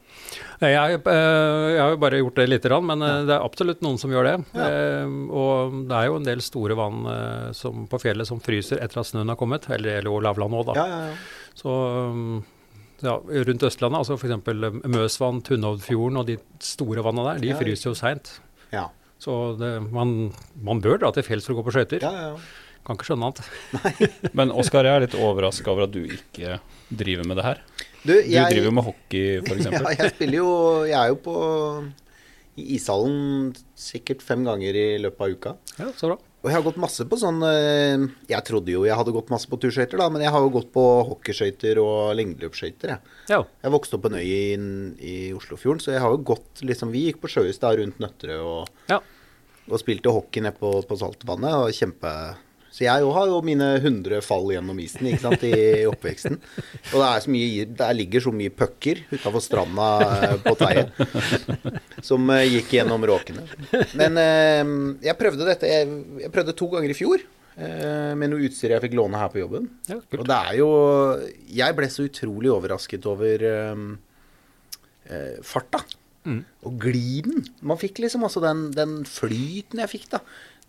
Jeg, eh, jeg har jo bare gjort det lite grann, men ja. det er absolutt noen som gjør det. Ja. Eh, og det er jo en del store vann eh, som, på fjellet som fryser etter at snøen har kommet. Eller jo lavland òg, da. Ja, ja, ja. Så um, ja, rundt Østlandet, altså f.eks. Møsvann, Tunnhovdfjorden og de store vanna der, de Ja. fryser jo seint. ja. Så det, man, man bør dra til fjells for å gå på skøyter. ja, ja. Kan ikke skjønne annet. Men Oskar, jeg er litt overraska over at du ikke driver med det her. Du, Du driver jo med hockey, f.eks. [laughs] ja, jeg spiller jo Jeg er jo på i ishallen sikkert fem ganger i løpet av uka. Ja, så bra. Og jeg har gått masse på sånn eh, Jeg trodde jo jeg hadde gått masse på turskøyter, da, men jeg har jo gått på hockeyskøyter og lengdeløpsskøyter, jeg. Ja. Jeg vokste opp på en øy i, i Oslofjorden, så jeg har jo gått liksom Vi gikk på Sjøhus da rundt Nøtterøy og, ja. og spilte hockey nede på, på saltvannet. Og kjempe Så jeg jo har jo mine 100 fall gjennom isen ikke sant, i [laughs] oppveksten. Og det er så mye Der ligger så mye pucker utafor stranda eh, på Teie som eh, gikk gjennom råkene. Men eh, jeg prøvde dette Jeg, jeg prøvde to ganger i fjor. eh, Med noe utstyr jeg fikk låne her på jobben. ja Og det er jo Jeg ble så utrolig overrasket over eh, farta. Mm. Og gliden. Man fikk liksom også den, den flyten jeg fikk, da.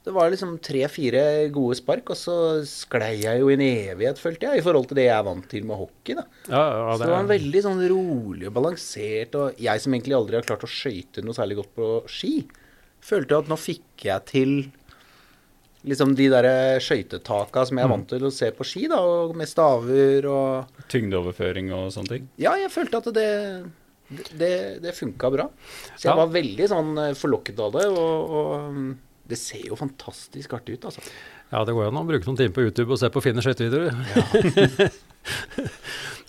Det var liksom tre-fire gode spark, og så sklei jeg jo i en evighet, følte jeg, i forhold til det jeg er vant til med hockey, da. Ja, ja, Så det var en veldig sånn rolig og balansert, og jeg som egentlig aldri har klart å skøyte noe særlig godt på ski, følte at nå fikk jeg til liksom de der skøytetaka som jeg er vant til å se på ski, da, og med staver og Tyngdeoverføring og sånne ting. Ja, jeg følte at det det, det funka bra. Så jeg Ja. var veldig sånn eh, forlokket av det, og, og mm, det ser jo fantastisk artig ut, altså. Ja, det går an å bruke noen timer på YouTube og se på fine skøytevideoer. [laughs]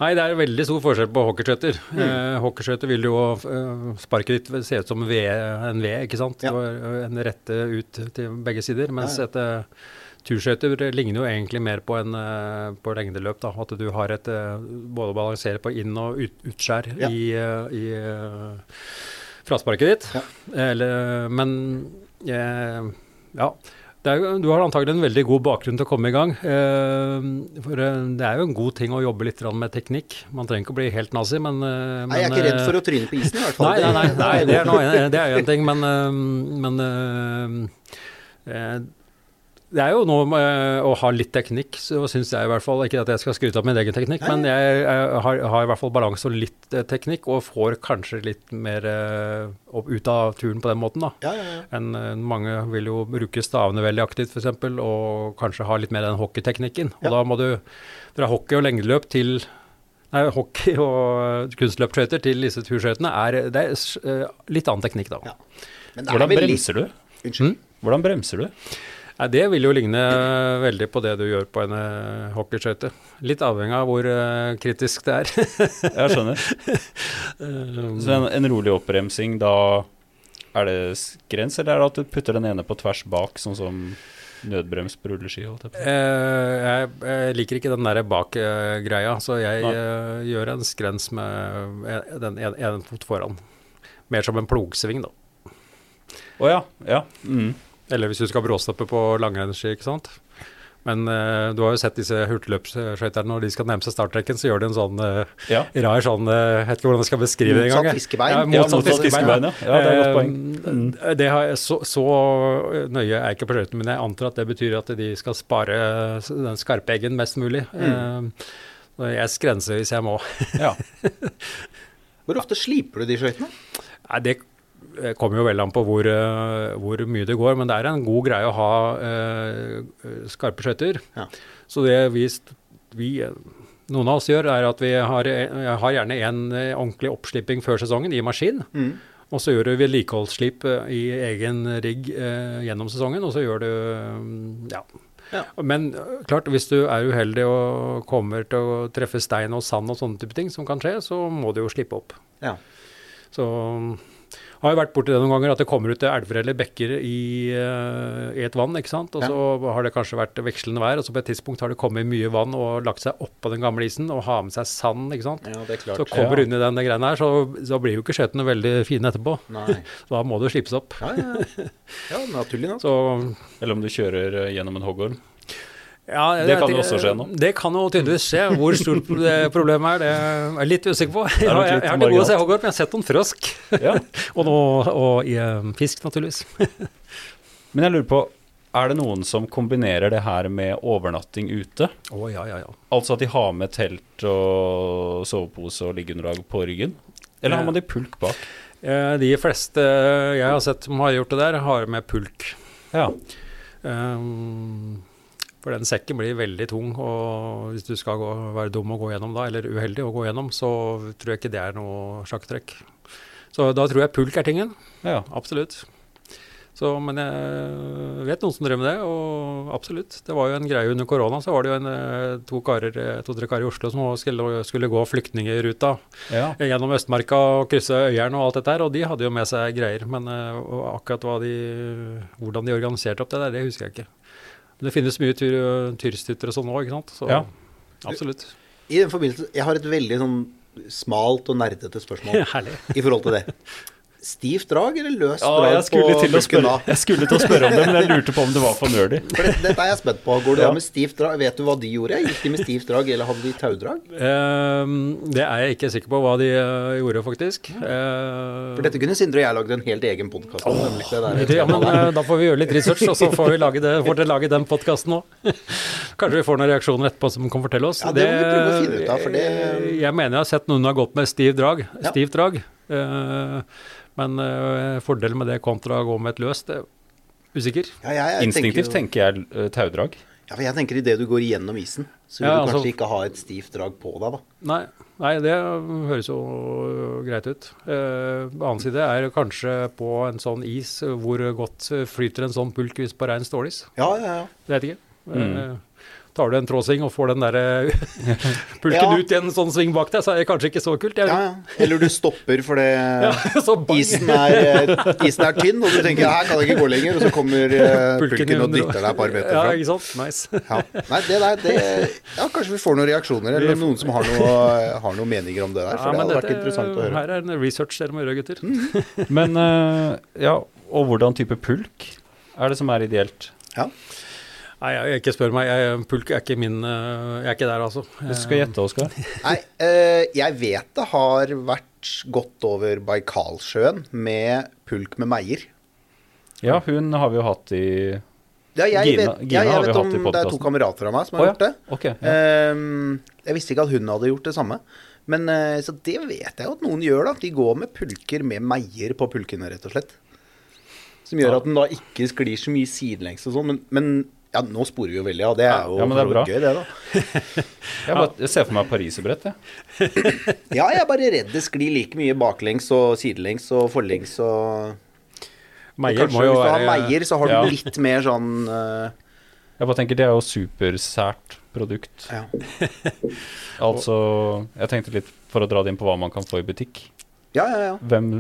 Nei, det er veldig stor forskjell på hockeyskøyter. Mm. Eh, hockeyskøyter vil jo eh, sparket ditt se ut som V, en V, ikke sant? Ja. Og, eh, En rette ut til begge sider. Mens Ja, ja. et eh, turskøyter ligner jo egentlig mer på en på lengdeløp. da, At du har et både å balansere på inn- og ut, utskjær Ja. i, i eh, frasparket ditt. Ja. Eller, men eh, ja. Er, du har antagelig en veldig god bakgrunn til å komme i gang. Eh, for eh, det er jo en god ting å jobbe litt med teknikk. Man trenger ikke å bli helt nazi, men, men Nei, jeg er ikke redd eh, for å tryne på isen, i hvert fall. Nei, nei, nei, nei det er jo en ting, men, men eh, det er jo noe med å ha litt teknikk, så syns jeg i hvert fall. Ikke at jeg skal skryte av min egen teknikk, Nei. men jeg, jeg har, har i hvert fall balanse og litt eh, teknikk, og får kanskje litt mer eh, opp, ut av turen på den måten, da. Ja, ja, ja. En, eh, mange vil jo bruke stavene veldig aktivt, f.eks., og kanskje ha litt mer den hockeyteknikken. Og Ja. da må du dra hockey og lengdeløp til Nei, hockey og kunstløpsskøyter til disse turskøytene er, det er eh, litt annen teknikk, da. Ja. Men er Hvordan litt- bremser du? Unnskyld. Hvordan bremser du? Nei, Det vil jo ligne veldig på det du gjør på en uh, hockeyskøyte. Litt avhengig av hvor eh, kritisk det er. [laughs] Jeg skjønner. Um, Så en, en rolig oppbremsing, da er det skrens, eller er det at du putter den ene på tvers bak, sånn som nødbrems på rulleski? jeg eh, jeg, jeg liker ikke den der bak-greia, så jeg eh, gjør en skrens med den ene en fot foran. Mer som en plogsving, da. Å ja. Ja. Mm. Eller hvis du skal bråstoppe på langrennsski, ikke sant. Men uh, du har jo sett disse hurtigløpsskøyterne, når de skal nærme seg starttrekken, så gjør de en sånn uh, ja. rar sånn eh, Jeg vet ikke hvordan jeg skal beskrive det engang. Motsatt fiskebein. Ja, Ja, motsatt fiskebein. ja. Ja, det er et godt poeng. Mm. Det har så, så nøye er jeg ikke på skøytene, men jeg antar at det betyr at de skal spare den skarpe eggen mest mulig. Mm. Eh, jeg skrenser hvis jeg må. ja. [laughs] Hvor ofte sliper du de skøytene? Nei, det eh, kommer jo vel an på hvor, eh, hvor mye det går, men det er en god greie å ha eh, skarpe skøyter. Ja. Så det vi, vi eh, noen av oss gjør, er at vi har, eh, har gjerne en eh, ordentlig oppslipping før sesongen i maskin. Mm. Og så gjør du vedlikeholdsslip eh, i egen rigg eh, gjennom sesongen, og så gjør du mm, ja. Ja. Men eh, klart, hvis du er uheldig og kommer til å treffe stein og sand og sånne type ting som kan skje, så må du jo slippe opp. Ja. Så Har jo vært borti det noen ganger at det kommer ut elver eller bekker i, eh, i et vann, ikke sant. Og så har det kanskje vært vekslende vær, og så på et tidspunkt har det kommet mye vann og lagt seg oppå den gamle isen og har med seg sand, ikke sant. Ja, det er klart. Så kommer Ja. du inn i den greiene her, så, så blir jo ikke skøytene veldig fine etterpå. Nei. [laughs] Da må det slipes opp. Ja, ja. ja naturlig nok. [laughs] Så Eller om du kjører eh, gjennom en hoggorm. Ja, Det det kan jo også skje nå. Det kan jo tydeligvis skje. Hvor stort det problemet er, det er jeg litt usikker på. Jeg, har- jeg, jeg har til gode å se hoggorm, men jeg har sett noen frosk. Ja. [laughs] og, nå, og i eh, fisk, naturligvis. [laughs] Men jeg lurer på, er det noen som kombinerer det her med overnatting ute? Oh, ja, ja, ja. Altså at de har med telt og sovepose og liggeunderlag på ryggen? Eller har man de pulk bak? Eh, De fleste jeg har sett som har gjort det der, har med pulk. Ja. Um, for den sekken blir veldig tung, og hvis du skal gå, være dum å gå gjennom da, eller uheldig å gå gjennom, så tror jeg ikke det er noe sjakktrekk. Så da tror jeg pulk er tingen. ja. Absolutt. Så, men jeg vet noen som drev med det, og absolutt. Det var jo en greie under korona. Så var det jo en, eh, to karer, eh, to-tre karer i Oslo som skulle, skulle gå flyktningruta ja. gjennom Østmarka og krysse Øyeren og alt dette her, og de hadde jo med seg greier. Men eh, akkurat de, hvordan de organiserte opp det der, det husker jeg ikke. Men det finnes mye tyr, tyrstytter og sånn òg, ikke sant. Så Ja. absolutt. I den forbindelse, Jeg har et veldig sånn smalt og nerdete spørsmål [laughs] i forhold til det. [laughs] Stivt drag eller løst Ja, drag jeg skulle, på da? spørre, jeg skulle til å spørre om det, men jeg lurte på om det var for nerdy. For det, dette er jeg spent på. Går det Ja. med stivt drag? Vet du hva de gjorde? Gikk de med stivt drag, eller hadde de taudrag? Ehm, det er jeg ikke sikker på hva de uh, gjorde, faktisk. Eh, For dette kunne Sindre og jeg lagd en helt egen podkast om. Oh, det der ja, men eh, Da får vi gjøre litt research, og så får vi lage, det, får dere lage den podkasten òg. [laughs] Kanskje vi får noen reaksjoner etterpå som kan fortelle oss. Ja, det må vi prøve å finne ut av, for det- Jeg mener jeg har sett noen har gått med stiv drag, Ja. stivt drag. Eh, men uh, fordelen med det kontra å gå med et løst, det er usikker. Ja, jeg, jeg Instinktivt jo- tenker jeg uh, taudrag. Ja, for jeg tenker idet du går gjennom isen, så vil Ja, du altså- kanskje ikke ha et stivt drag på deg, da. Nei, nei, det høres jo greit ut. Eh, annen side er kanskje på en sånn is hvor godt flyter en sånn pulk hvis på rein stålis. Ja, ja, ja. Det vet jeg ikke. Mm. Eh, tar du en tråsving og får den der eh, [laughs] pulken Ja. ut i en sånn sving bak deg, så er det kanskje ikke så kult. Ja, ja. Eller du stopper fordi [laughs] så isen, er, eh, isen er tynn, og du tenker her kan jeg ikke gå lenger, og så kommer eh, [laughs] Pulken pulken og dytter deg et par meter Ja, ikke sant. Nice. Ja. Nei, det der, det Ja, kanskje vi får noen reaksjoner, eller noen som har, noe, har noen meninger om det der. For Ja, det hadde dette, vært interessant å høre. Her er en research dere må gjøre, gutter. Men eh, ja, og hvordan type pulk er det som er ideelt? Ja. Nei, jeg, ikke spør meg. Jeg, pulk er ikke min eh, Jeg er ikke der, altså. Du skal gjette, Oskar. Nei, eh, jeg vet det har vært gått over Baikalsjøen med pulk med meier. Ja, hun har vi jo hatt i Ja, jeg Gina- vet, Gina ja, har jeg vi vet hatt om i det er to kamerater av meg som har ja. gjort det. Okay, Ja. Ehm, jeg visste ikke at hun hadde gjort det samme. Men eh, Så det vet jeg jo at noen gjør, da. De går med pulker med meier på pulkene, rett og slett. Som gjør at den da ikke sklir så mye sidelengs og sånn. Men, men ja, nå sporer vi jo veldig av. Det er jo Ja, det er gøy, det, da. [laughs] Jeg, bare, jeg ser for meg pariserbrett, jeg. [laughs] Ja, jeg er bare redd det sklir like mye baklengs og sidelengs og forlengs og Meier Kanskje må jo hvis du har være meier, så har du Ja. litt mer sånn uh... Jeg bare tenker det er jo supersært produkt. ja. [laughs] Altså Jeg tenkte litt for å dra det inn på hva man kan få i butikk. ja, ja, ja. Hvem,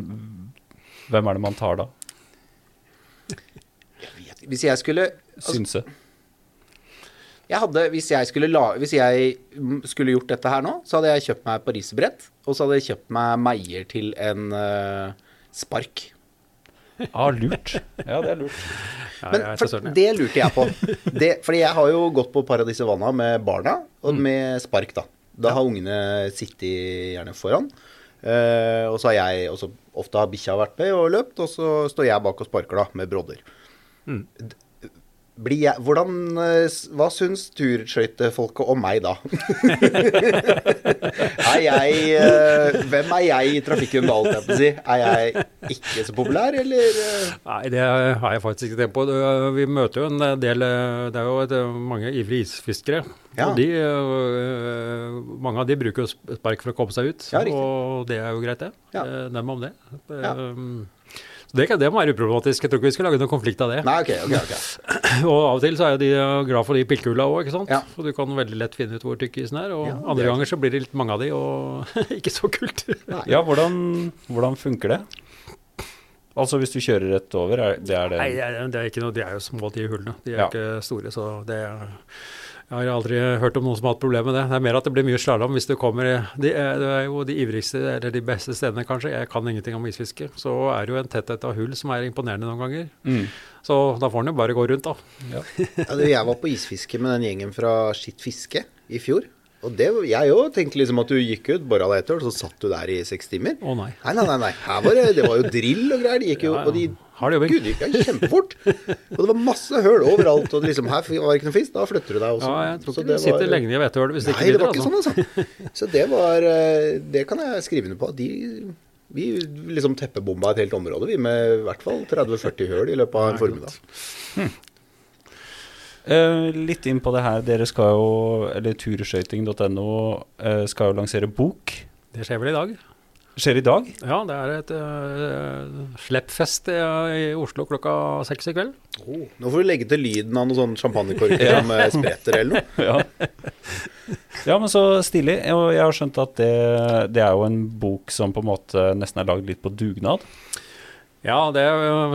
hvem er det man tar da? Jeg vet. Hvis jeg skulle altså, Synse. Jeg hadde, hvis jeg, skulle la, hvis jeg skulle gjort dette her nå, så hadde jeg kjøpt meg pariserbrett, og så hadde jeg kjøpt meg meier til en uh, spark. [laughs] Ah, lurt. Ja, det er lurt. Men er for, så søren, jeg. det lurte jeg på. Det, fordi jeg har jo gått på Paradis Vanna med barna, og Mm. med spark, da. Da har ungene sittet gjerne foran. Uh, og så har jeg også ofte har bikkja vært med og løpt, og så står jeg bak og sparker, da, med brodder. Mm. Jeg, hvordan, eh, hva syns turskøytefolket om meg da? [laughs] er jeg eh, Hvem er jeg i trafikken da, holdt jeg på å si? Er jeg ikke så populær, eller? eh? Nei, det har jeg faktisk ikke tenkt på. Vi møter jo en del Det er jo et, mange ivrige isfiskere. Ja. Og de, mange av de bruker jo spark for å komme seg ut, Ja, og det er jo greit, det. Ja. Dem om det. Ja. Så det, kan- det må være uproblematisk. Jeg tror ikke vi skal lage noen konflikt av det. Nei, ok, ok, ok. [clears throat] Og av og til så er jo de eh, glad for de pillkulla òg, ikke sant. Ja. Så du kan veldig lett finne ut hvor tykk isen er. Og Ja, andre er ganger så blir det litt mange av de, og [laughs] ikke så kult. Ja, hvordan, hvordan funker det? Altså hvis du kjører rett over, er det er det Nei, jeg- det er ikke noe, de er jo små, de hullene. De er Ja. ikke store, så det Jeg har aldri hørt om noen som har hatt problemer med det. Det er mer at det blir mye slalåm hvis du kommer i de, er- Det er jo de ivrigste, eller de beste stedene, kanskje. Jeg kan ingenting om isfiske. Så er det jo en tetthet av hull som er imponerende noen ganger. mm. Så da får en jo bare gå rundt, da. Ja, [laughs] du, jeg var på isfiske med den gjengen fra Skitt fiske i fjor. Og det, jeg òg tenkte liksom at du gikk ut, bora deg etter, og så satt du der i seks timer. Å nei. Nei, nei, nei. nei. Her var det, det var jo drill og greier. De gikk jo, Ja, ja. og de Hard jobbing. Gud, det gikk kjempefort. Og det var masse høl overalt. Og liksom, her var det ikke noe fisk, da flytter du deg også. Ja, jeg tror ikke du sitter var- lenge i hvetehølet hvis det Nei, det var ikke Altså. sånn, altså. Så det var eh, Det kan jeg skrive under på. De, vi liksom teppebomba et helt område, vi, med i hvert fall 30-40 høl i løpet av en formiddag. Uh, litt inn på det her. Dere skal jo, eller turskøyting.no uh, skal jo lansere bok. Det skjer vel i dag? Skjer i dag? Ja, det er et uh, sleppfest i, i Oslo klokka seks i kveld. Oh, nå får du legge til lyden av noen sånne champagnekorker som eh, spretter eller noe. [laughs] Ja. ja, men så stilig. Og jeg har skjønt at det, det er jo en bok som på en måte nesten er lagd litt på dugnad. Ja, det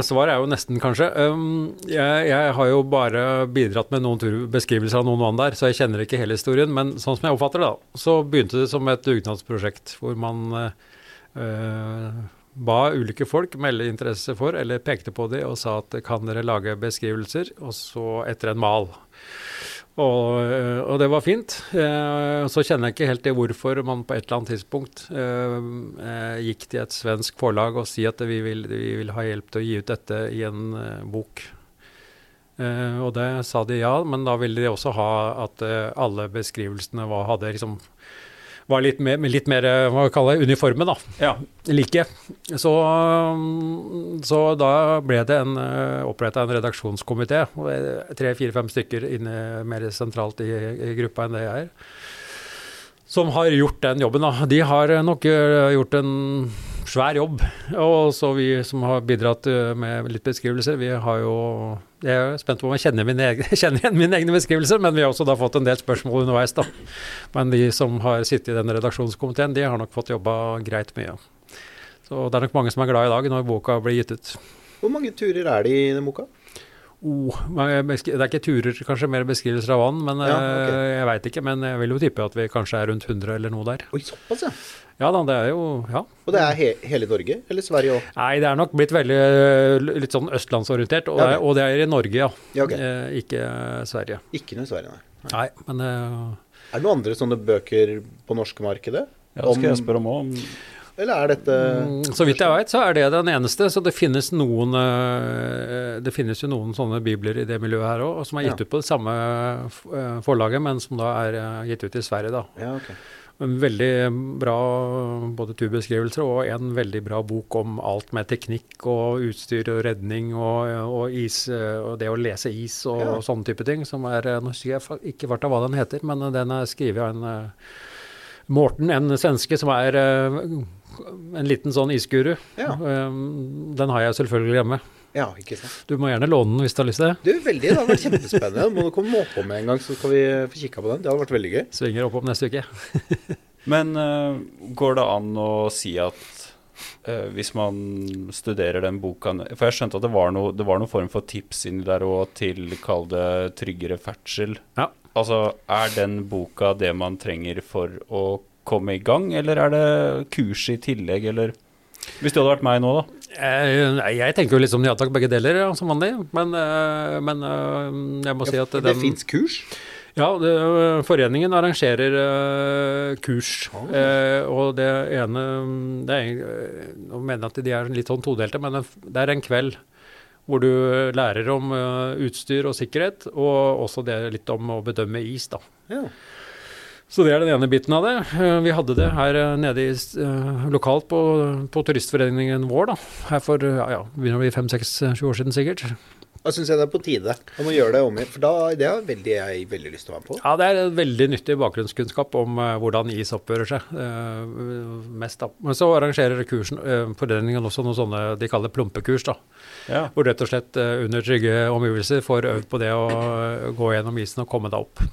svaret er jo nesten, kanskje. Um, jeg, jeg har jo bare bidratt med noen beskrivelser av noen vann der, så jeg kjenner ikke hele historien. Men sånn som jeg oppfatter det, da, så begynte det som et dugnadsprosjekt hvor man ba ulike folk melde interesse for, eller pekte på dem og sa at kan dere lage beskrivelser, og så etter en mal. Og, øh, og det var fint. Eh, så kjenner jeg ikke helt til hvorfor man på et eller annet tidspunkt eh, eh, gikk til et svensk forlag og si at vi vil, vi vil ha hjelp til å gi ut dette i en eh, bok. Eh, og det sa de ja, men da ville de også ha at eh, alle beskrivelsene var, hadde liksom var litt mer, litt mer eh, hva vi kaller uniforme, da. Ja. Like. Så, um, så da ble det en, oppretta en redaksjonskomité. Tre-fire-fem stykker inne mer sentralt i, i gruppa enn det jeg er. Som har gjort den jobben. da. De har nok eh, gjort en svær jobb. Og så vi som har bidratt eh, med litt beskrivelser, vi har jo Jeg er spent på om jeg kjenner, egne, [laughs] kjenner igjen mine egne beskrivelser, men vi har også da fått en del spørsmål underveis, da. Men de som har sittet i den redaksjonskomiteen, de har nok fått jobba greit mye. Så det er nok mange som er glad i dag når boka blir gitt ut. Hvor mange turer er det i den boka? Oh, det er ikke turer, kanskje mer beskrivelser av vann, men Ja, ok. eh, jeg veit ikke. Men jeg vil jo tippe at vi kanskje er rundt 100 eller noe der. Oi, såpass, ja. Ja da, det er jo Ja. Og det er he hele Norge? Eller Sverige òg? Nei, det er nok blitt veldig litt sånn østlandsorientert, og, Ja, det, er, og det er i Norge, ja. Ja, okay. eh, ikke Sverige. Ikke noe i Sverige, nei. Nei, men eh, Er det noen andre sånne bøker på norske markedet? Ja, det skal jeg spørre om òg. Eller er dette Mm, Så vidt jeg veit, så er det den eneste. Så det finnes noen eh, Det finnes jo noen sånne bibler i det miljøet her òg, som er gitt Ja. ut på det samme eh, forlaget, men som da er eh, gitt ut i Sverige, da. Ja, ok. En veldig bra både turbeskrivelser og en veldig bra bok om alt med teknikk og utstyr og redning og, og is, og det å lese is og, Ja. sånne type ting. Som er, eh, Nå husker jeg ikke hva den heter, men eh, den er skrevet av en eh, Morten, en svenske som er en liten sånn isguru. Ja. Den har jeg selvfølgelig hjemme. Ja, ikke sant. Du må gjerne låne den hvis du har lyst til det. Du, veldig, Det hadde vært kjempespennende. Må du komme oppå med en gang, så skal vi få kikka på den. Det hadde vært veldig gøy. Svinger opp om neste uke. [laughs] Men uh, går det an å si at uh, hvis man studerer den boka For jeg skjønte at det var noe, det var noen form for tips inni der òg til, kall det, tryggere ferdsel. Ja. Altså, er den boka det man trenger for å komme i gang, eller er det kurs i tillegg, eller Hvis det hadde vært meg nå, da. Jeg, jeg tenker jo litt som ja takk, begge deler, ja, som vanlig. Men, eh, men eh, jeg må si at det den fins kurs? Ja, det, foreningen arrangerer uh, kurs. Eh, og det ene det er, eh, Nå mener jeg at de er litt sånn todelte, men det er en kveld hvor du lærer om uh, utstyr og sikkerhet, og også det litt om å bedømme is, da. Ja. Så det er den ene biten av det. Eh, Vi hadde det her eh, nede i, eh, lokalt på, på turistforeningen vår, da. Her for ja, ja, begynner å bli fem-seks-sju år siden sikkert. Da syns jeg det er på tide. om å gjøre det om igjen. For da, det har veldig, jeg veldig lyst til å være med på. Ja, det er en veldig nyttig bakgrunnskunnskap om uh, hvordan is oppfører seg. Uh, mest da. Men så arrangerer kursen, uh, foreningen også noen sånne de kaller plumpekurs. da. Ja. Hvor rett og slett under trygge omgivelser får øvd på det å gå gjennom isen og komme deg opp.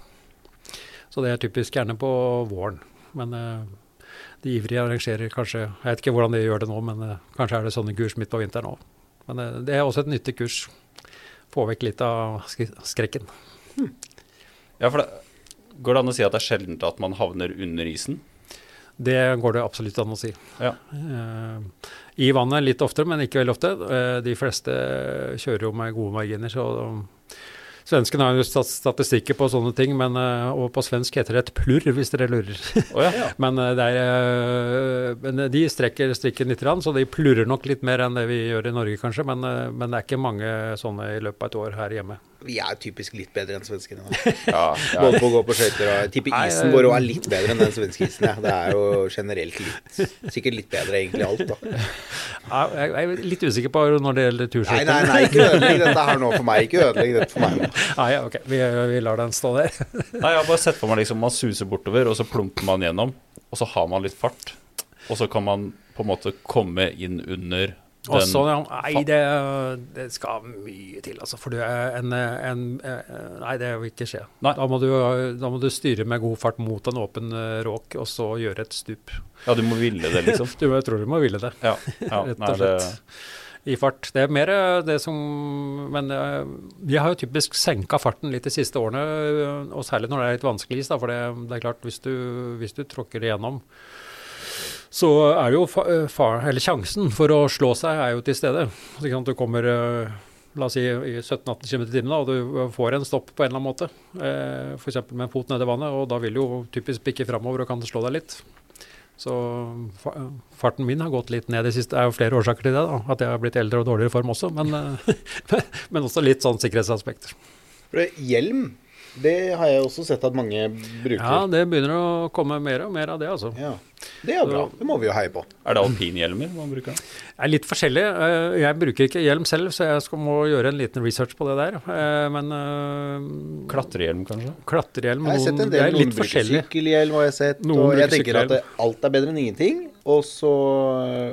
Så det er typisk gjerne på våren. Men eh, de ivrige arrangerer kanskje Jeg vet ikke hvordan de gjør det nå, men eh, kanskje er det sånne kurs midt på vinteren òg. Men eh, det er også et nyttig kurs. Få vekk litt av skrekken. skrekken. Ja, for det, Går det an å si at det er sjelden at man havner under isen? Det går det absolutt an å si. Ja. Eh, I vannet litt oftere, men ikke veldig ofte. Eh, de fleste kjører jo med gode marginer, så Svensken har jo statistikker på sånne ting, men, eh, og på svensk heter det et plurr, hvis dere lurer. Oh, ja. [laughs] men, eh, det er, eh, men de strekker strikken litt, så de plurrer nok litt mer enn det vi gjør i Norge, kanskje. Men, men det er ikke mange sånne i løpet av et år her hjemme. Vi er typisk litt bedre enn svenskene. [laughs] ja, ja. Både på å gå på skøyter og tipper isen vår òg er litt bedre enn den svenske isen. Ja. Det er jo generelt litt Sikkert litt bedre egentlig alt, da. Jeg er litt usikker på når det gjelder Nei, turskøyter. nei, nei, ikke ødelegg dette her nå for meg. Ikke ødelegg dette for meg nå. [laughs] Nei, ok, vi, vi lar den stå der. [laughs] Nei, jeg har bare sett for meg liksom man suser bortover, og så plumper man gjennom. Og så har man litt fart. Og så kan man på en måte komme inn under Og den sånn, ja. Nei, det, det skal mye til, altså. For du en, en, Nei, det vil ikke skje. Da må, du, da må du styre med god fart mot en åpen eh, råk, og så gjøre et stup. Ja, du må ville det, liksom. [laughs] Du, jeg tror du må ville det, Ja, ja [laughs] rett nei, og det, slett. I fart. Det er mer eh, det som Men eh, vi har jo typisk senka farten litt de siste årene, og særlig når det er litt vanskelig is. da, For det, det er klart, hvis du, hvis du tråkker igjennom så er jo fa fa- eller sjansen for å slå seg er jo til stede. Du kommer eh, la oss si i 17-18 km i timen, og du eh, får en stopp på en eller annen måte. Eh, F.eks. med en fot nede i vannet, og da vil du jo typisk bikke framover og kan slå deg litt. Så fa farten min har gått litt ned i det siste. Det er jo flere årsaker til det. da, At jeg har blitt eldre og dårligere i form også, men, eh, [laughs] men også litt sånn sikkerhetsaspekter. For Hjelm, det har jeg også sett at mange bruker. Ja, det begynner å komme mer og mer av det, altså. Ja. Det er jo bra. Det må vi jo heie på. er det alpinhjelmer man bruker? Det er litt forskjellig. Eh, Jeg bruker ikke hjelm selv, så jeg skal må gjøre en liten research på det der. Eh, Men eh, Klatrehjelm, kanskje? Jeg klatrehjelm har sett en det del er noen bruker sykkelhjelm, har jeg sett. Noen og jeg tenker at det, alt er bedre enn ingenting. Og så,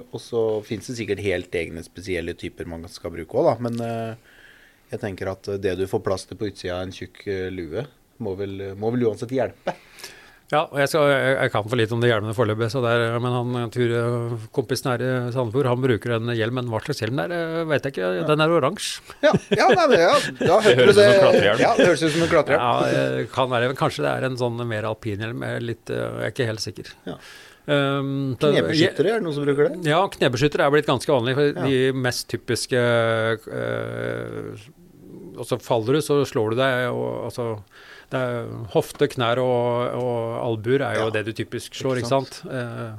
og så fins det sikkert helt egne spesielle typer man skal bruke òg, da. Men jeg tenker at det du får plass til på utsida av en tjukk lue, må vel, må vel uansett hjelpe. Ja, og jeg, skal, jeg, jeg kan for lite om de hjelmene foreløpig, så men han Ture, kompisen her i Sandefjord, han bruker en hjelm. Men hva slags hjelm det er, eh, vet jeg ikke. Den er oransje. Ja, ja, nei, men, ja da hørte høres du klatrehjelm. Ja, det høres ut som en klatrehjelm. Ja, eh, kan være. men Kanskje det er en sånn mer alpinhjelm. Jeg er, litt, eh, jeg er ikke helt sikker. Ja. Um, Knebeskyttere, er det noen som bruker det? Ja, knebeskyttere er blitt ganske vanlig. For Ja. De mest typiske uh, Og så faller du, så slår du deg. Og, altså, det er, hofte, knær og, og albuer er jo Ja. det du typisk slår, Ikke ikke sant. Eh,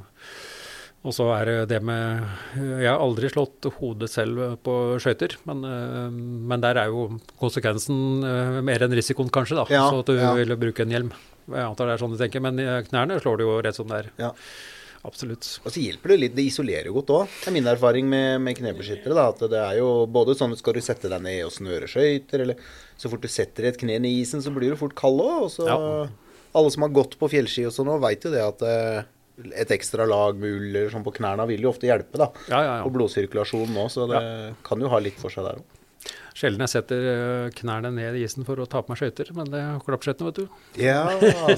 og så er det det med Jeg har aldri slått hodet selv på skøyter, men, eh, men der er jo konsekvensen eh, mer enn risikoen, kanskje. da, Ja, Så at du ja. vil bruke en hjelm. Jeg antar det er sånn du tenker. Men eh, knærne slår du jo rett som det er. Ja. Absolutt. Og så hjelper det litt, det isolerer jo godt òg. Det er min erfaring med, med knebeskyttere. da, At det er jo både sånn at skal du sette deg ned og snøre skøyter, eller så fort du setter et kne ned i isen, så blir du fort kald òg. Og så Ja. Alle som har gått på fjellski og sånn òg, veit jo det at eh, et ekstra lag med ull eller sånn på knærne vil jo ofte hjelpe, da. Ja, ja, ja. Og blodsirkulasjonen òg, så det kan jo ha litt for seg der òg. Sjelden jeg setter eh, knærne ned i isen for å ta på meg skøyter, men det er klappskøytene, vet du. Ja,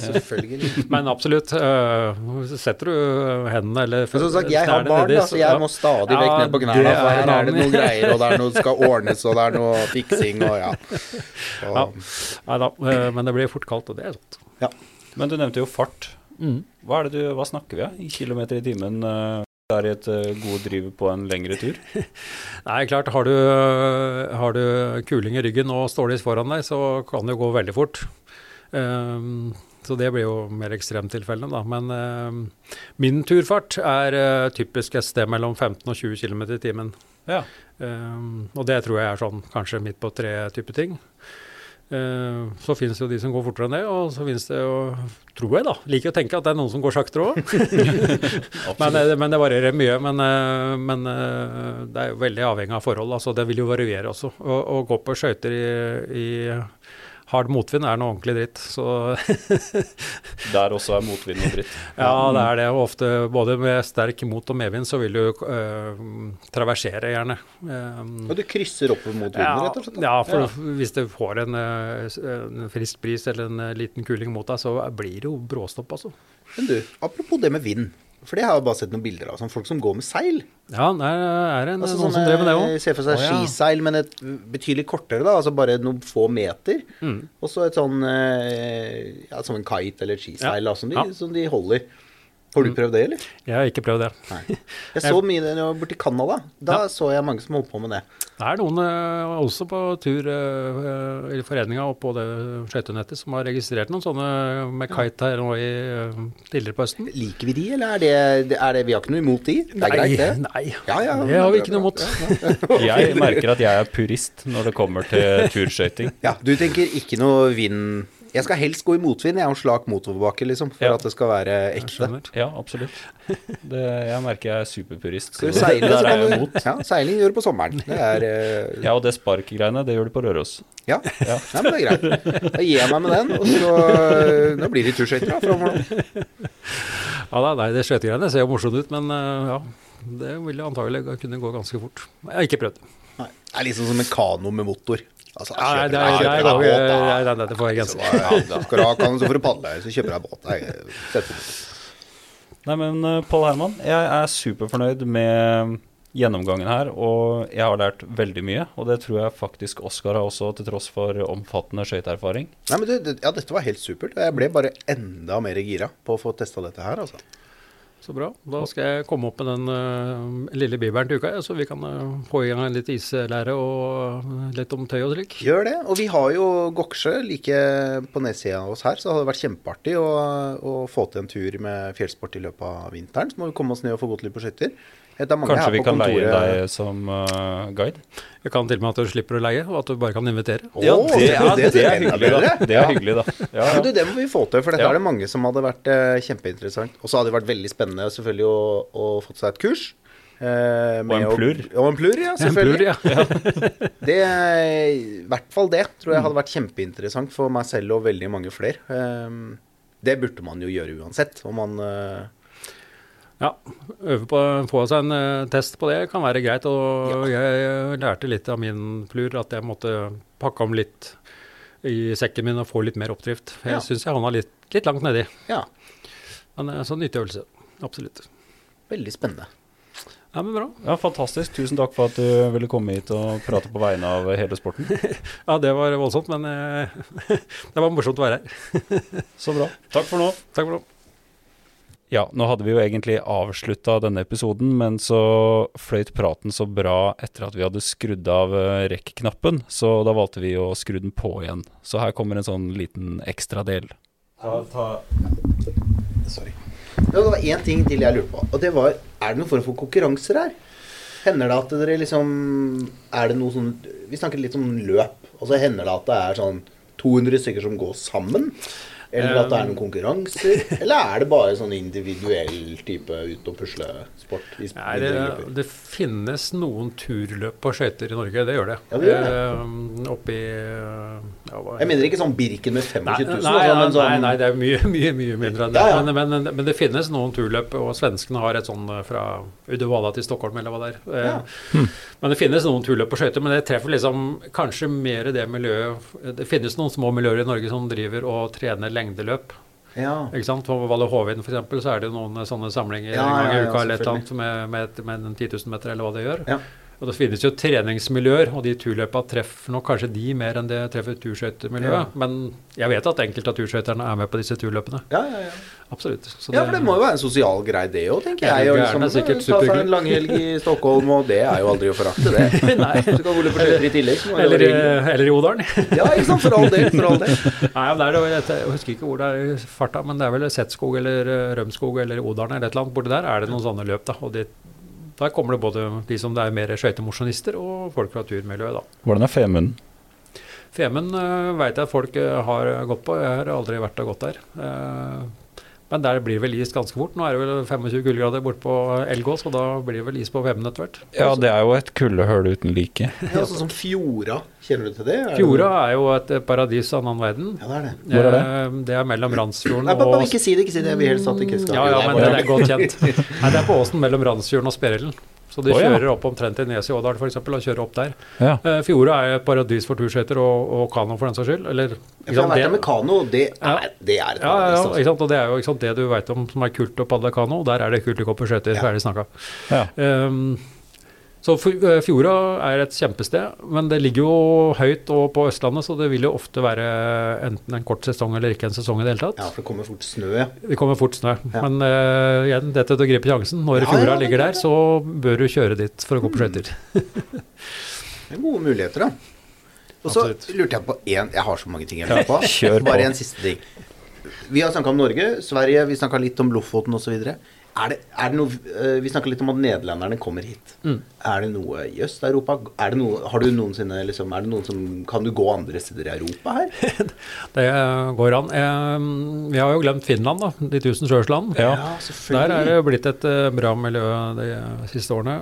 selvfølgelig. [laughs] Men absolutt. øh, setter du hendene eller Men som sagt, jeg har barn, nedi, så jeg må stadig vekk ned på det knærne. For er her er det noe [laughs] greier, og det er noe som skal ordnes, og det er noe fiksing, og ja. Nei da, men det blir fort kaldt, og det er sant. ja. Men du nevnte jo fart. Mm. Hva, er det du, hva snakker vi av i kilometer i timen? eh, Det er i et eh, god driv på en lengre tur? [laughs] Nei, klart, har du, har du kuling i ryggen og stålis foran deg, så kan det jo gå veldig fort. Um, så det blir jo mer ekstremtilfellene, da. Men ehm, min turfart er uh, typisk et sted mellom 15 og 20 km i timen. Ja. Um, og det tror jeg er sånn kanskje midt på tre type ting. Ehm, så det jo de som går fortere enn det, og så finnes det jo, tror jeg da, liker å tenke at det er noen som går saktere òg. [laughs] men, eh, men det varierer mye. Men, eh, men eh, det er jo veldig avhengig av forhold. altså Det vil jo variere også. Å, å gå på skøyter i, i hard motvind er noe ordentlig dritt. Så [laughs] Der også er motvind noe dritt. [laughs] ja, det er det. Og ofte både med sterk mot og medvind så vil du øh, traversere gjerne. Um, Og du krysser opp mot vinden, rett og slett? da. Ja, for hvis du får en, eh, en frisk bris eller en liten kuling mot deg, så blir det jo bråstopp, altså. Men du, apropos det med vind. For det har jeg bare sett noen bilder av. Sånn folk som går med seil. Ja, det er en, Altså noen som drev driver med det òg. Ser for seg oh, ja. skiseil, men et betydelig kortere, da. Altså bare noen få meter. Mm. Og så et sånn eh, Ja, som en kite eller et skiseil Ja. da, som, de, Ja. Som de holder. Har du prøvd det, eller? Jeg har ikke prøvd det. Nei. [laughs] Jeg så mye det da jeg var borti Canada. Da Ja. så jeg mange som holdt på med det. Det er noen eh, også på tur eh, i foreninga og på det skøytenettet som har registrert noen sånne med kite her nå i, eh, tidligere på høsten. Liker vi de, eller er det, er det Vi har ikke noe imot de? Det er greit, det. Nei, Ja, ja, det har vi ikke noe imot. [laughs] [laughs] Jeg merker at jeg er purist når det kommer til turskøyting. Ja, du tenker ikke noe vind Jeg skal helst gå i motvind, jeg og en slak motoverbakke, liksom, for Ja. at det skal være ekte. Ja, absolutt. Det, jeg merker jeg er superpurist. Så du seile, [laughs] der er jeg imot. Ja, seiling gjør du på sommeren. Det er uh... Ja, og det sparkgreiene, det gjør du på Røros. Ja, ja. men det er greit. Da gir jeg meg med den, og så Nå blir det turskøyter da, nå. Ja, da, nei, det skøytegreiene ser jo morsomt ut, men uh, ja. Det ville antagelig kunne gå ganske fort. Jeg har ikke prøvd. Nei, Det er liksom som en kano med motor. Altså, Ja, nei, kjøper det er, jeg, jeg, jeg, deg går- båt, nei, nei, nei, det får jeg grenser. ja, da du padle, så kjøper jeg båt. Det. Nei, men uh, Pål Herman, jeg er superfornøyd med gjennomgangen her, og jeg har lært veldig mye. Og det tror jeg faktisk Oskar har også, til tross for omfattende skøyteerfaring. Nei, men du, det, ja, dette var helt supert. Jeg ble bare enda mer gira på å få testa dette her, altså. Så bra. Da skal jeg komme opp med den uh, lille bibelen til uka, ja, så vi kan uh, få i gang litt islære og uh, litt om tøy og slik. Gjør det. Og vi har jo Goksjø like på nedsida av oss her, så det hadde vært kjempeartig å, å få til en tur med fjellsport i løpet av vinteren. Så må vi komme oss ned og få gått litt på skøyter. Kanskje vi kan kan leie deg som uh, guide? Jeg kan til og med at du slipper å leie, og at du bare kan invitere. Å, det, det, det er hyggelig, da. Det er hyggelig, da. Ja, Ja, ja. du, det må vi få til, for dette Ja. er det mange som hadde vært eh, kjempeinteressant. Og så hadde det vært veldig spennende selvfølgelig å, å fått seg et kurs. eh, med en plur. plurr. Og en plurr, ja, En plur, ja. [laughs] Det, I hvert fall det tror jeg hadde vært kjempeinteressant for meg selv og veldig mange flere. Eh, det burde man jo gjøre uansett. Om man eh, Ja, øve på å få seg en eh, test på det kan være greit. Og jeg lærte litt av min flur at jeg måtte pakke om litt i sekken min og få litt mer oppdrift. For Ja. Jeg syns jeg havna litt, litt langt nedi. Ja, Men eh, så nyttig øvelse. Absolutt. veldig spennende. Ja, men bra. ja, fantastisk. Tusen takk for at du ville komme hit og prate på vegne av hele sporten. [laughs] Ja, det var voldsomt, men eh, [laughs] det var morsomt å være her. Så bra. Takk for nå. Takk for nå. Ja, nå hadde vi jo egentlig avslutta denne episoden, men så fløyt praten så bra etter at vi hadde skrudd av eh, rekk-knappen, så da valgte vi å skru den på igjen. Så her kommer en sånn liten ekstra del. Sorry. Det var én ting til jeg lurte på, og det var Er det noen form for konkurranser her? Hender det at dere liksom Er det noe sånn Vi snakker litt om løp, og så hender det at det er sånn 200 stykker som går sammen? Eller at det er noen konkurranser? Eller er det bare sånn individuell type ut og pusle-sport? Nei, det, det finnes noen turløp på skøyter i Norge, det gjør det. Ja, det gjør det. Eh, oppi eh, ja, hva Jeg mener ikke sånn Birken med 25 000, nei, nei, nei, men sånn nei, nei, det er mye, mye mye mindre enn det. Ja, ja. Men, men, men det finnes noen turløp, og svenskene har et sånn eh, fra Uddevalla til Stockholm, eller hva det er. Eh, Ja. Men det finnes noen turløp på skøyter, men det treffer liksom kanskje mer det miljøet Det finnes noen små miljøer i Norge som driver og trener lengdeløp. ja. Ikke sant? På Valle Hovin f.eks. så er det noen eh, sånne samlinger Ja, en gang i ja, ja, uka eller et eller annet med, med, med en 10 000 meter, eller hva det gjør. Og det finnes jo treningsmiljøer, og de turløpa treffer nok kanskje de mer enn det treffer turskøytemiljøet. Ja. Men jeg vet at enkelte av turskøyterne er med på disse turløpene. Ja, ja, ja. Absolutt. Så ja, for det må jo være en sosial greie, det òg, tenker jeg. det Og liksom, sikkert ta seg en langhelg i [laughs] Stockholm, og det er jo aldri å forakte, det. [laughs] Nei. Så kan Ole på skøyter i tillegg. det Eller, være eller i Odalen. Ja, ikke sant. For all del. For all del. [laughs] Nei, det er, det- jeg husker ikke hvor det er i farta, men det er vel Setskog eller eh, Rømskog eller Odalen eller et eller annet. Borti der er det noen sånne løp, da. Og de, der kommer det både de som er mer skøytemosjonister, og folk fra turmiljøet, da. Hvordan er Femunden? Femunden uh, veit jeg at folk eh, har gått på. Jeg har aldri vært og gått der. Eh, men der blir vel is ganske fort. Nå er det vel 25 kuldegrader borte på Elgås, og da blir det vel is på Vemmen etter hvert. Ja, det er jo et kuldehull uten like. Ja, sånn [laughs] som Fjorda. Kjenner du til det? Er Fjorda er jo et eh, paradis av en annen verden. Ja, det er det. Hvor er det? Eh, Det er mellom Randsfjorden Nei, bare, ikke si det, ikke si det. Vi helst at det ikke skal Ja, ja, men det er godt kjent. Nei, det er på åsen mellom Randsfjorden og Sperrelen. Så de oh, ja. kjører opp omtrent til Nes i Ådal f.eks. og kjører opp der. Ja. Eh, Fjorda er et paradis for turskøyter og, og kano for den saks skyld. Eller, Jeg har vært der med kano, det Ja. er, det er et Ja, ja, paradis, ja, altså. ikke sant? og det er jo ikke sant, det du veit om som er kult å padle kano. Der er det kult å gå på skøyter. Ja. Ferdig snakka. Ja. Ehm, så eh, Fjorda er et kjempested, men det ligger jo høyt og på Østlandet, så det vil jo ofte være enten en kort sesong eller ikke en sesong i det hele tatt. Ja, for det kommer fort snø, ja. Det kommer fort snø. Ja. Men uh, igjen, er til å gripe sjansen. Når Ja, fjorda ja, ligger der, så bør du kjøre dit for å gå på skøyter. Det er gode muligheter, da. Og så lurte jeg på én Jeg har så mange ting jeg lurer på. kjør på. Bare en siste ting. Vi har snakka om Norge, Sverige, vi snakka litt om Lofoten osv. Er det, er det noe eh, Vi snakka litt om at nederlenderne kommer hit. Mm. Er det noe i Øst-Europa? Er det noe, har du noensinne liksom, Er det noen som Kan du gå andre steder i Europa her? [laughs] Det går an. Eh, vi har jo glemt Finland, da. De tusen sjøers land. Ja. Der er det blitt et eh, bra miljø de siste årene.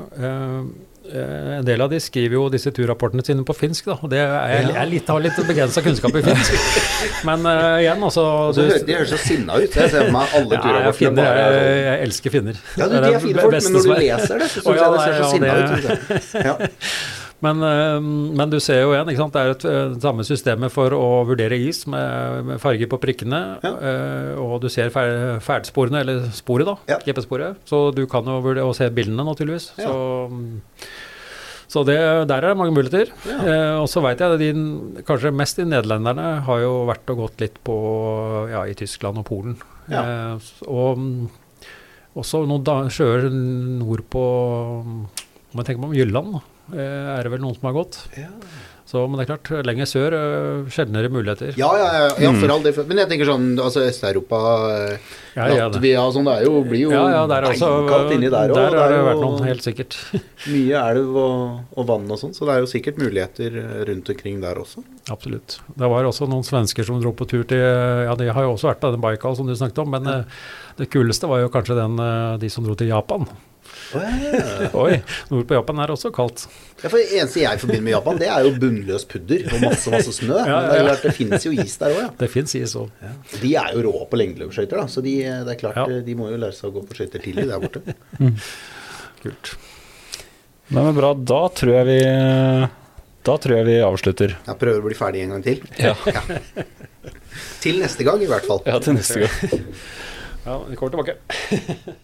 Eh, en del av de skriver jo disse turrapportene sine på finsk, da. Og det er, jeg, jeg litt, har litt begrensa kunnskap i finsk. [laughs] Men uh, igjen, altså Og du- De høres så sinna ut. Jeg ser for meg alle ja, jeg, turrapportene finner, er jeg, sånn. jeg elsker finner. Ja, du, Det de er fine folk, men når du er- leser det, så syns jeg det ser så ja, sinna ut. Ja. Men, eh, men du ser jo igjen, ikke sant? det er et eh, samme systemet for å vurdere is med, med farger på prikkene. Ja. eh, og du ser fer, ferdsporene, eller sporet, da. Ja. GPS-sporet. Så du kan jo vurdere og se bildene, naturligvis. Ja. Så, så det, der er det mange muligheter. Ja. Eh, og så veit jeg de, kanskje mest de nederlenderne har jo vært og gått litt på ja, i Tyskland og Polen. Ja. Eh, og også noen sjøer sjøer nordpå Om jeg tenker meg om Jylland, da, er det vel noen som har gått. Ja. Så, men det er klart, lenger sør, eh, sjeldnere muligheter. Ja, ja, ja, ja, for all del. Men jeg tenker sånn altså Øst-Europa, eh, Ja, ja. Latvia og sånn, det er jo, blir jo Ja, ja, der er også inni der òg. Der har det vært noen, helt sikkert. [laughs] Mye elv og, og vann og sånn, så det er jo sikkert muligheter eh, rundt omkring der også. Absolutt. Det var også noen svensker som dro på tur til Ja, de har jo også vært på den Baikal som du snakket om, men eh, det kuleste var jo kanskje den, eh, de som dro til Japan. Ja. Oi. Nord på Japan er også kaldt. for Det eneste jeg forbinder med Japan, det er jo bunnløs pudder og masse masse snø. Ja, ja, Men det, ja. det finnes jo is der òg, ja. Det fins is òg. De er jo rå på lengdeløpsskøyter, da, så de, det er klart, Ja. eh, de må jo lære seg å gå på skøyter tidlig der borte. Kult. Nei, men bra. Da tror jeg vi Da tror jeg vi avslutter. Jeg prøver å bli ferdig en gang til. Ja, Til neste gang, i hvert fall. ja til neste gang. Ja, vi kommer tilbake.